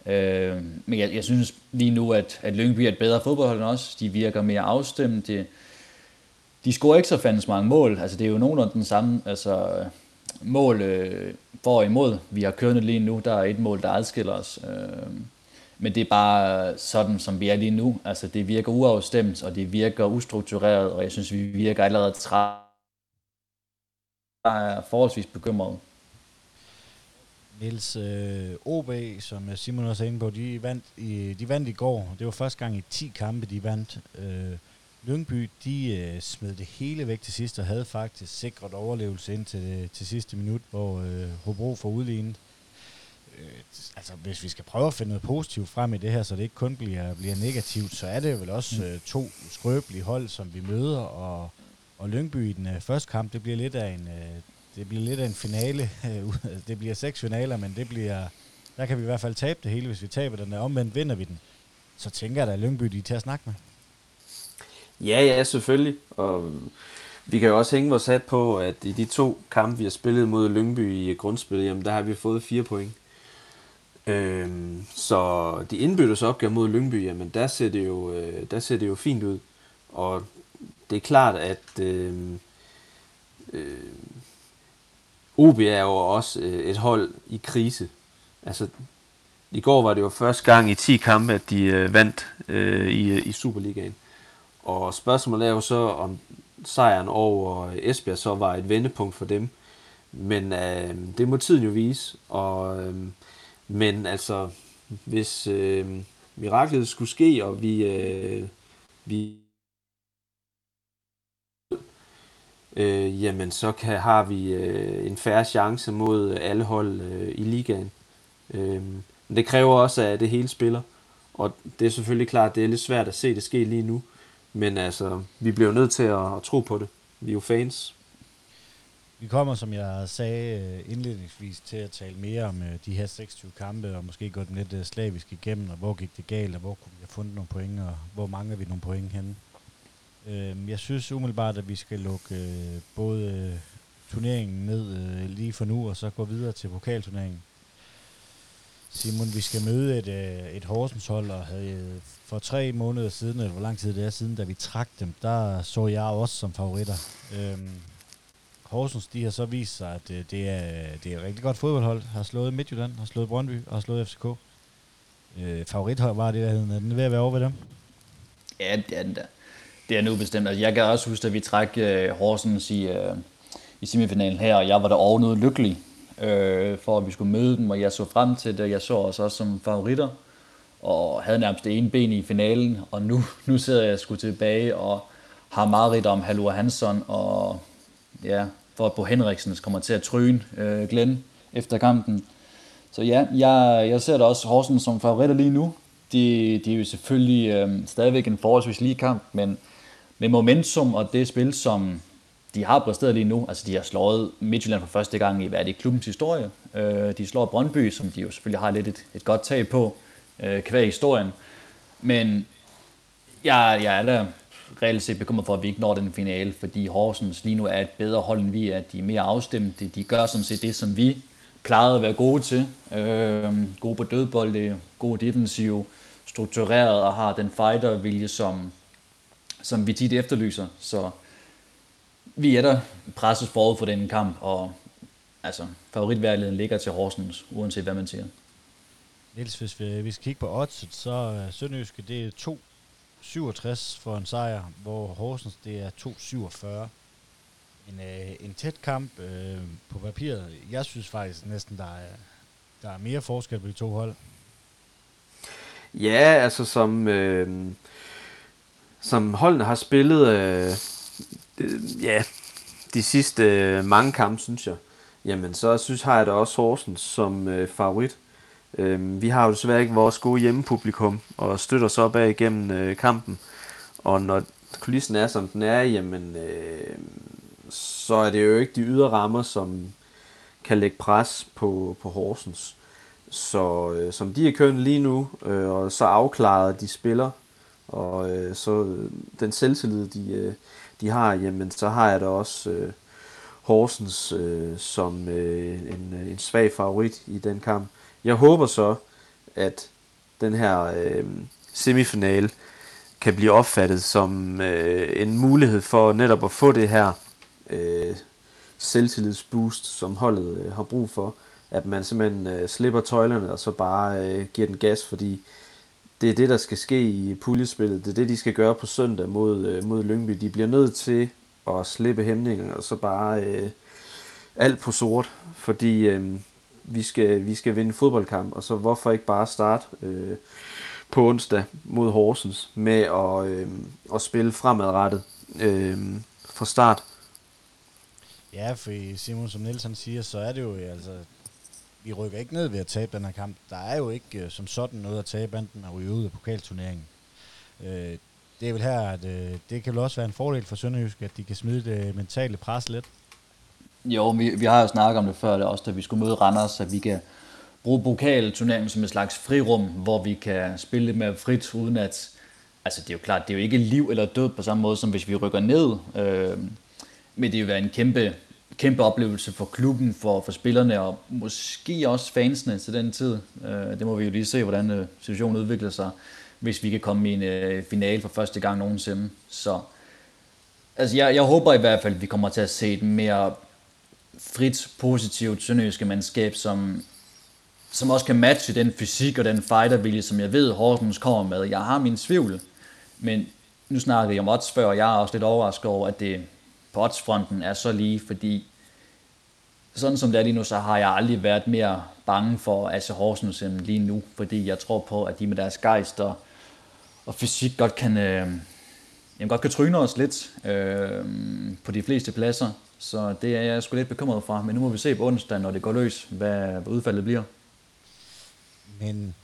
Øh, men jeg, jeg synes lige nu, at, at Lyngby er et bedre fodboldhold end os. De virker mere afstemt. De, de scorer ikke så fandens mange mål. Altså, det er jo nogenlunde den samme altså, mål øh, for og imod. Vi har kørende lige nu. Der er et mål, der adskiller os. Øh, men det er bare sådan, som vi er lige nu. Altså, det virker uafstemt, og det virker ustruktureret, og jeg synes, vi virker allerede træt. Jeg er forholdsvis bekymret. Niels øh, OB, som øh, Simon også er inde på, de vandt, i, de vandt i går. Det var første gang i 10 kampe, de vandt. Øh, Lyngby, de øh, smed det hele væk til sidst, og havde faktisk sikret overlevelse ind til, til sidste minut, hvor øh, Hobro får udlignet øh, altså hvis vi skal prøve at finde noget positivt frem i det her, så det ikke kun bliver, bliver negativt, så er det vel også mm. øh, to skrøbelige hold, som vi møder, og, og Lyngby i den øh, første kamp, det bliver lidt af en, øh, det bliver lidt af en finale. det bliver seks finaler, men det bliver, der kan vi i hvert fald tabe det hele, hvis vi taber den der. Omvendt vinder vi den. Så tænker jeg da, at Lyngby de er til at snakke med. Ja, ja, selvfølgelig. Og vi kan jo også hænge vores hat på, at i de to kampe, vi har spillet mod Lyngby i grundspillet, jamen der har vi fået fire point. Øhm, så de indbyttes opgave mod Lyngby, jamen der ser det jo, øh, der ser det jo fint ud. Og det er klart, at øhm, øh, øh, OB er jo også øh, et hold i krise. Altså, i går var det jo første gang i 10 kampe, at de øh, vandt øh, i, øh, i Superligaen. Og spørgsmålet er jo så, om sejren over Esbjerg så var et vendepunkt for dem. Men øh, det må tiden jo vise. Og, øh, men altså, hvis øh, miraklet skulle ske, og vi, øh, vi øh, jamen så kan, har vi øh, en færre chance mod alle hold øh, i ligaen. Øh, men det kræver også, at det hele spiller. Og det er selvfølgelig klart, at det er lidt svært at se det ske lige nu. Men altså, vi bliver nødt til at, at tro på det. Vi er jo fans. Vi kommer, som jeg sagde øh, indledningsvis, til at tale mere om øh, de her 26 kampe, og måske gå dem lidt øh, slavisk igennem, og hvor gik det galt, og hvor kunne vi have fundet nogle point, og hvor mangler vi nogle point henne. Øhm, jeg synes umiddelbart, at vi skal lukke både turneringen ned lige for nu, og så gå videre til pokalturneringen. Simon, vi skal møde et, et Horsens hold, og havde for tre måneder siden, eller hvor lang tid det er siden, da vi trak dem, der så jeg også som favoritter. Øhm, Horsens, de har så vist sig, at øh, det, er, det er et rigtig godt fodboldhold. Har slået Midtjylland, har slået Brøndby og har slået FCK. Øh, favorithold var det, der hed. Er den ved at være over ved dem? Ja, det er den der. Det er nu bestemt. Altså, jeg kan også huske, at vi træk øh, Horsens i, øh, i semifinalen her, og jeg var der ovenud lykkelig øh, for, at vi skulle møde dem, og jeg så frem til det. Jeg så os også som favoritter, og havde nærmest det ene ben i finalen, og nu, nu sidder jeg sgu tilbage og har meget rigt om Halur Hansson og ja, for at Bo Henriksen kommer til at tryne øh, Glenn efter kampen. Så ja, jeg, jeg ser da også Horsens som favoritter lige nu. De, de er jo selvfølgelig øh, stadigvæk en forholdsvis lige kamp, men med momentum og det spil, som de har præsteret lige nu, altså de har slået Midtjylland for første gang i, hvad er det, klubbens historie. Øh, de slår Brøndby, som de jo selvfølgelig har lidt et, et godt tag på, øh, kvæg historien. Men jeg, jeg er da reelt set bekymret for, at vi ikke når den finale, fordi Horsens lige nu er et bedre hold, end vi er. De er mere afstemte. De gør sådan set det, som vi plejede at være gode til. Øh, gode på dødbolde, gode defensiv, struktureret og har den fighter-vilje, som, som vi tit efterlyser. Så vi er der presset forud for den kamp, og altså, favoritværdigheden ligger til Horsens, uanset hvad man siger. Niels, hvis vi, hvis vi skal kigge på odds, så er Sønderjyske, det er 67 for en sejr, hvor Horsens det er 2,47. En, øh, en tæt kamp øh, på papiret. Jeg synes faktisk næsten, der er, der er mere forskel på de to hold. Ja, altså som, øh, som holdene har spillet øh, øh, ja, de sidste øh, mange kampe, synes jeg, jamen så synes har jeg da også Horsens som øh, favorit. Øh, Øh, vi har jo desværre ikke vores gode hjemmepublikum og støtter så op af igennem øh, kampen. Og når kulissen er, som den er, jamen, øh, så er det jo ikke de ydre rammer, som kan lægge pres på, på Horsens. Så øh, som de er kørt lige nu, øh, og så afklaret de spiller, og øh, så øh, den selvtillid, de, øh, de har, jamen så har jeg da også øh, Horsens øh, som øh, en, øh, en svag favorit i den kamp. Jeg håber så, at den her øh, semifinale kan blive opfattet som øh, en mulighed for netop at få det her øh, selvtillidsboost, som holdet øh, har brug for. At man simpelthen øh, slipper tøjlerne og så bare øh, giver den gas, fordi det er det, der skal ske i puljespillet. Det er det, de skal gøre på søndag mod, øh, mod Lyngby. De bliver nødt til at slippe hæmningen og så bare øh, alt på sort, fordi øh, vi skal, vi skal vinde fodboldkamp, og så hvorfor ikke bare starte øh, på onsdag mod Horsens med at, øh, at spille fremadrettet øh, fra start. Ja, for Simon, som Nielsen siger, så er det jo altså, vi rykker ikke ned ved at tabe den her kamp. Der er jo ikke øh, som sådan noget at tabe enten at ryge ud af pokalturneringen. Øh, det er vel her, at øh, det kan vel også være en fordel for Sønderjysk, at de kan smide det mentale pres lidt. Jo, vi, vi har jo snakket om det før, det også da vi skulle møde Randers, at vi kan bruge pokalturneringen som et slags frirum, hvor vi kan spille lidt mere frit, uden at... Altså, det er jo klart, det er jo ikke liv eller død på samme måde, som hvis vi rykker ned. Øh, men det vil være en kæmpe, kæmpe oplevelse for klubben, for, for spillerne, og måske også fansene til den tid. Øh, det må vi jo lige se, hvordan øh, situationen udvikler sig, hvis vi kan komme i en øh, finale for første gang nogensinde. Så altså, jeg, jeg håber i hvert fald, at vi kommer til at se et mere frit, positivt sønderjyske mandskab, som som også kan matche den fysik og den fightervilje, som jeg ved, Horsens kommer med. Jeg har min tvivl, men nu snakker jeg om odds før, og jeg er også lidt overrasket over, at det på oddsfronten er så lige, fordi sådan som det er lige nu, så har jeg aldrig været mere bange for AC Horsens end lige nu, fordi jeg tror på, at de med deres gejst og, og fysik godt kan, øh, jamen godt kan tryne os lidt øh, på de fleste pladser. Så det er jeg sgu lidt bekymret fra, men nu må vi se på onsdag, når det går løs, hvad udfaldet bliver. Men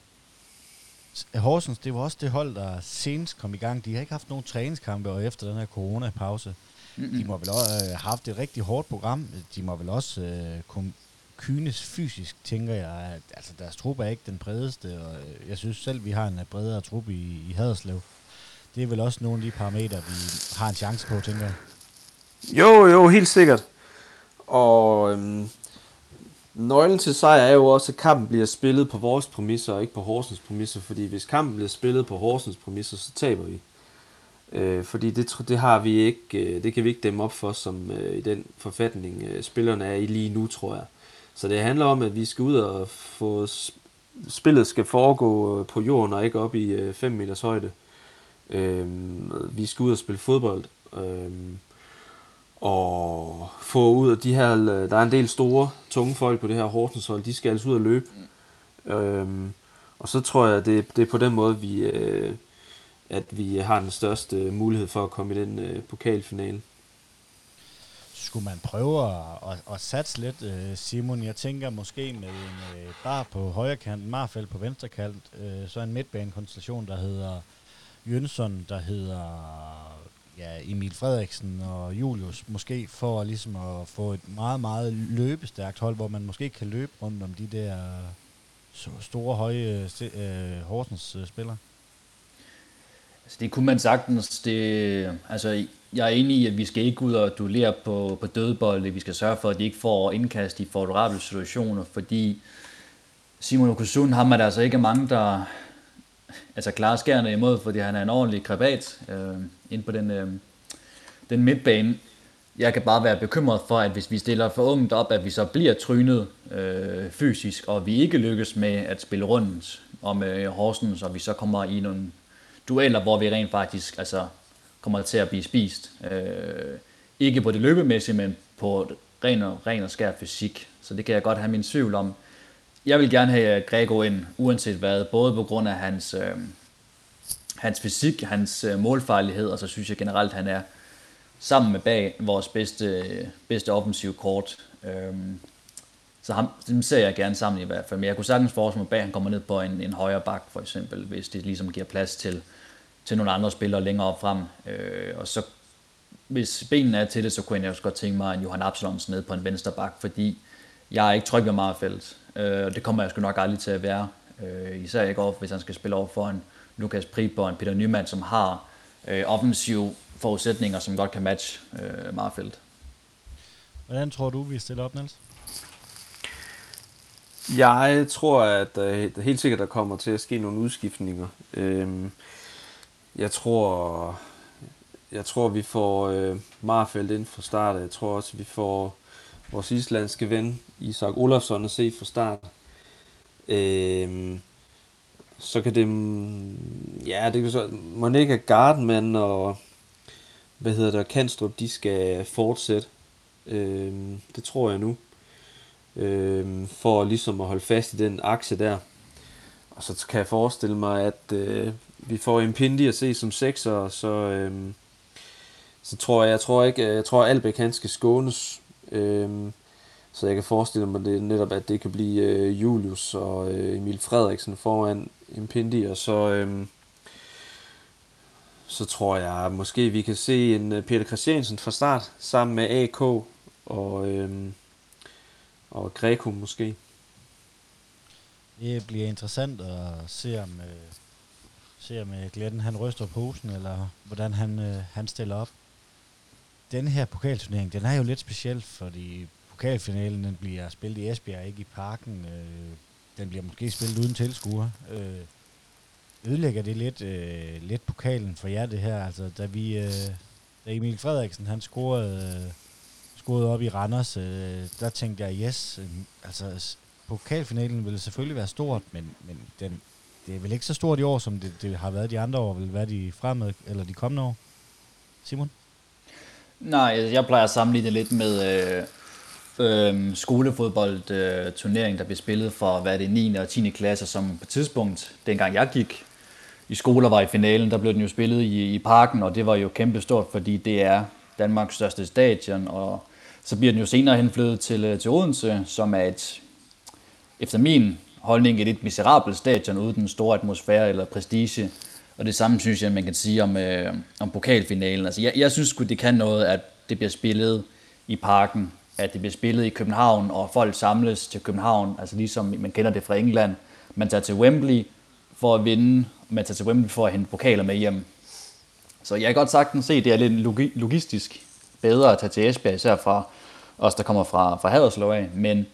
Horsens, det var også det hold, der senest kom i gang. De har ikke haft nogen træningskampe og efter den her corona-pause. Mm-hmm. De må vel også have øh, haft et rigtig hårdt program. De må vel også øh, kunne kynes fysisk, tænker jeg. At, altså, deres trup er ikke den bredeste, og øh, jeg synes selv, vi har en bredere trup i, i Haderslev. Det er vel også nogle af de parametre, vi har en chance på, tænker jeg. Jo, jo, helt sikkert. Og øhm, nøglen til sejr er jo også, at kampen bliver spillet på vores præmisser, og ikke på Horsens præmisser. Fordi hvis kampen bliver spillet på Horsens præmisser, så taber vi. Øh, fordi det, det har vi ikke, øh, det kan vi ikke dæmme op for, som øh, i den forfatning øh, spillerne er i lige nu, tror jeg. Så det handler om, at vi skal ud og få spillet skal foregå øh, på jorden og ikke op i øh, 5 meters højde. Øh, vi skal ud og spille fodbold. Øh, og få ud af de her, øh, der er en del store, tunge folk på det her Horsens hold, de skal altså ud og løbe. Mm. Øhm, og så tror jeg, det, det er på den måde, vi, øh, at vi har den største mulighed for at komme i den øh, pokalfinale. Skulle man prøve at, at, at satse lidt, øh, Simon? Jeg tænker måske med en øh, bar på højre kant, Marfeldt på venstre kant, øh, så en midtbanekonstellation, der hedder Jønsson, der hedder ja, Emil Frederiksen og Julius, måske for ligesom at få et meget, meget løbestærkt hold, hvor man måske kan løbe rundt om de der store, høje øh, Horsens-spillere? Øh, altså, det kunne man sagtens. Det, altså, jeg er enig i, at vi skal ikke ud og duellere på, på dødbolde. Vi skal sørge for, at de ikke får indkast i favorable situationer, fordi Simon Okusun, ham man der altså ikke mange, der altså klare skærne imod, fordi han er en ordentlig krabat øh, ind på den, øh, den midtbane. Jeg kan bare være bekymret for, at hvis vi stiller for ungt op, at vi så bliver trynet øh, fysisk, og vi ikke lykkes med at spille rundt om øh, Horsens, og vi så kommer i nogle dueller, hvor vi rent faktisk altså, kommer til at blive spist. Øh, ikke på det løbemæssige, men på ren og, ren og skær fysik. Så det kan jeg godt have min tvivl om. Jeg vil gerne have Grego ind, uanset hvad, både på grund af hans, øh, hans fysik, hans øh, målfarlighed, og så synes jeg generelt, han er sammen med bag vores bedste, bedste offensive kort. Øh, så ham, dem ser jeg gerne sammen i hvert fald. Men jeg kunne sagtens forestille mig bag, at han kommer ned på en, en højere bak, for eksempel, hvis det ligesom giver plads til, til nogle andre spillere længere op frem. Øh, og så hvis benene er til det, så kunne jeg også godt tænke mig en Johan Absalons ned på en venstre bak, fordi jeg er ikke tryg ved Marfeldt. Øh, og det kommer jeg sgu nok aldrig til at være. Øh, især ikke over, hvis han skal spille over for en Lukas Prip og en Peter Nyman, som har øh, offensive forudsætninger, som godt kan matche øh, Marfeldt. Hvordan tror du, vi stiller op, Niels? Jeg tror, at uh, helt sikkert, der kommer til at ske nogle udskiftninger. Uh, jeg tror, jeg tror, vi får uh, Marfeldt ind fra start. Jeg tror også, vi får vores islandske ven, Isak Olafsson, at se fra start. Uh, så kan det, mm, ja, det kan så, Monika Gardenman og, hvad hedder der, Kanstrup, de skal fortsætte. Uh, det tror jeg nu øh, for ligesom at holde fast i den akse der. Og så kan jeg forestille mig, at øh, vi får Impindi at se som sekser, så, øh, så tror jeg, jeg tror ikke, jeg tror at han skal skånes. Øh, så jeg kan forestille mig det netop, at det kan blive øh, Julius og øh, Emil Frederiksen foran Impindi, og så, øh, så tror jeg at måske, vi kan se en øh, Peter Christiansen fra start sammen med AK og øh, og Greco måske. Det bliver interessant at se om, øh, se om øh, Glenn han ryster posen, eller hvordan han, øh, han stiller op. Den her pokalturnering, den er jo lidt speciel, fordi pokalfinalen den bliver spillet i Esbjerg, ikke i parken. Øh, den bliver måske spillet uden tilskuer. Øh, ødelægger det lidt, øh, lidt pokalen for jer, det her? Altså, da vi... Øh, da Emil Frederiksen, han scorede... Øh, scorede op i Randers, øh, der tænkte jeg, yes, øh, altså pokalfinalen ville selvfølgelig være stort, men, men den, det er vel ikke så stort i år, som det, det har været de andre år, vil være de fremad, eller de kommende år. Simon? Nej, jeg plejer at sammenligne det lidt med øh, øh, skolefodboldturnering, øh, der blev spillet for, hvad er det, 9. og 10. klasse, som på tidspunkt, dengang jeg gik i skoler, var i finalen, der blev den jo spillet i, i parken, og det var jo kæmpestort, fordi det er Danmarks største stadion, og så bliver den jo senere henflyttet til, øh, til Odense, som er et, efter min holdning, et lidt miserabelt stadion, uden den store atmosfære eller prestige. Og det samme synes jeg, man kan sige om, øh, om pokalfinalen. Altså, jeg, jeg synes det kan noget, at det bliver spillet i parken, at det bliver spillet i København, og folk samles til København, altså ligesom man kender det fra England. Man tager til Wembley for at vinde, man tager til Wembley for at hente pokaler med hjem. Så jeg kan godt sagtens se, at det er lidt logistisk bedre at tage til Esbjerg, især fra os, der kommer fra, fra Haderslev af. Men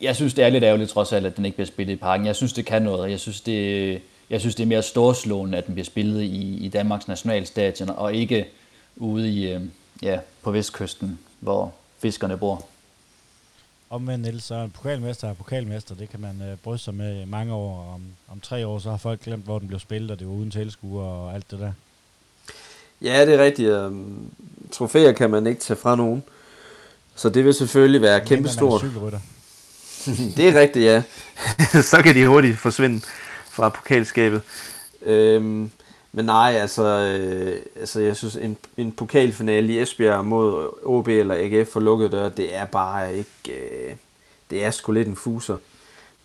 jeg synes, det er lidt ærgerligt trods alt, at den ikke bliver spillet i parken. Jeg synes, det kan noget. Jeg synes, det, jeg synes, det er mere storslående, at den bliver spillet i, i Danmarks nationalstadion, og ikke ude i, øh, ja, på vestkysten, hvor fiskerne bor. Omvendt Niels, så er en pokalmester er pokalmester. Det kan man øh, bryste sig med mange år. Om, om tre år, så har folk glemt, hvor den blev spillet, og det var uden tilskuer og alt det der. Ja, det er rigtigt. Um, trofæer kan man ikke tage fra nogen. Så det vil selvfølgelig være Men kæmpe stort. cykelrytter. det er rigtigt, ja. så kan de hurtigt forsvinde fra pokalskabet. Øhm, men nej, altså, øh, altså jeg synes, en, en pokalfinale i Esbjerg mod OB eller AGF for lukket dør, det er bare ikke... Øh, det er sgu lidt en fuser.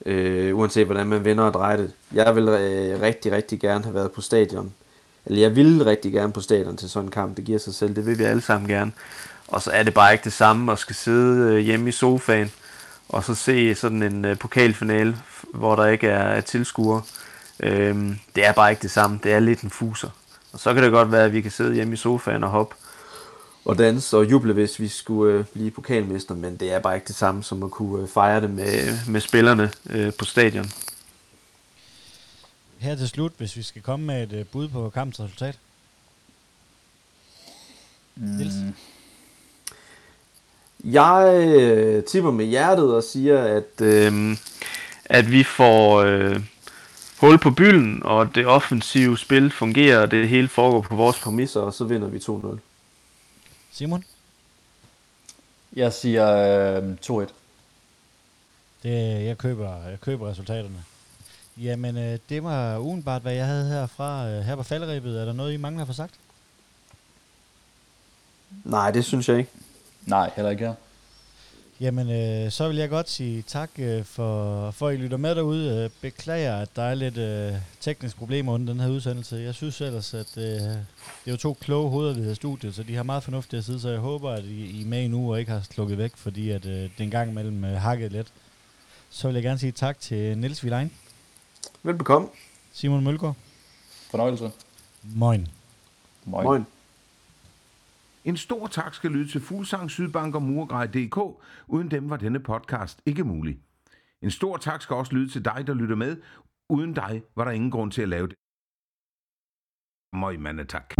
Øh, uanset hvordan man vinder og drejer det. Jeg vil øh, rigtig, rigtig gerne have været på stadion. Eller jeg ville rigtig gerne på stadion til sådan en kamp. Det giver sig selv. Det vil vi alle sammen gerne. Og så er det bare ikke det samme at skal sidde øh, hjemme i sofaen og så se sådan en øh, pokalfinale, hvor der ikke er, er tilskuere. Øhm, det er bare ikke det samme. Det er lidt en fuser. Og så kan det godt være, at vi kan sidde hjemme i sofaen og hoppe og danse og juble, hvis vi skulle øh, blive pokalmester, men det er bare ikke det samme som at kunne øh, fejre det med, med spillerne øh, på stadion. Her til slut, hvis vi skal komme med et øh, bud på kampens resultat. Niels? Mm. Jeg øh, tipper med hjertet og siger, at, øh, at vi får øh, hul på bylden, og det offensive spil fungerer, og det hele foregår på vores præmisser, og så vinder vi 2-0. Simon? Jeg siger øh, 2-1. Det, jeg, køber, jeg køber resultaterne. Jamen, øh, det var udenbart, hvad jeg havde herfra. Øh, her på falderibet, er der noget, I mangler for sagt? Nej, det synes jeg ikke. Nej, heller ikke her. Jamen, øh, så vil jeg godt sige tak øh, for, for, at I lytter med derude. Øh, beklager, at der er lidt øh, tekniske problemer under den her udsendelse. Jeg synes ellers, at øh, det er jo to kloge hoveder, vi har studiet, så de har meget fornuftigt at sidde, så jeg håber, at I, I er med nu og ikke har slukket væk, fordi at, øh, det en gang imellem øh, hakket lidt. Så vil jeg gerne sige tak til Niels Vilein, Velbekomme. Simon Mølgaard, Fornøjelse. Moin. Moin. Moin. En stor tak skal lyde til Fuglsang, Sydbank og Murgrej.dk. Uden dem var denne podcast ikke mulig. En stor tak skal også lyde til dig, der lytter med. Uden dig var der ingen grund til at lave det. Møj, mande, tak.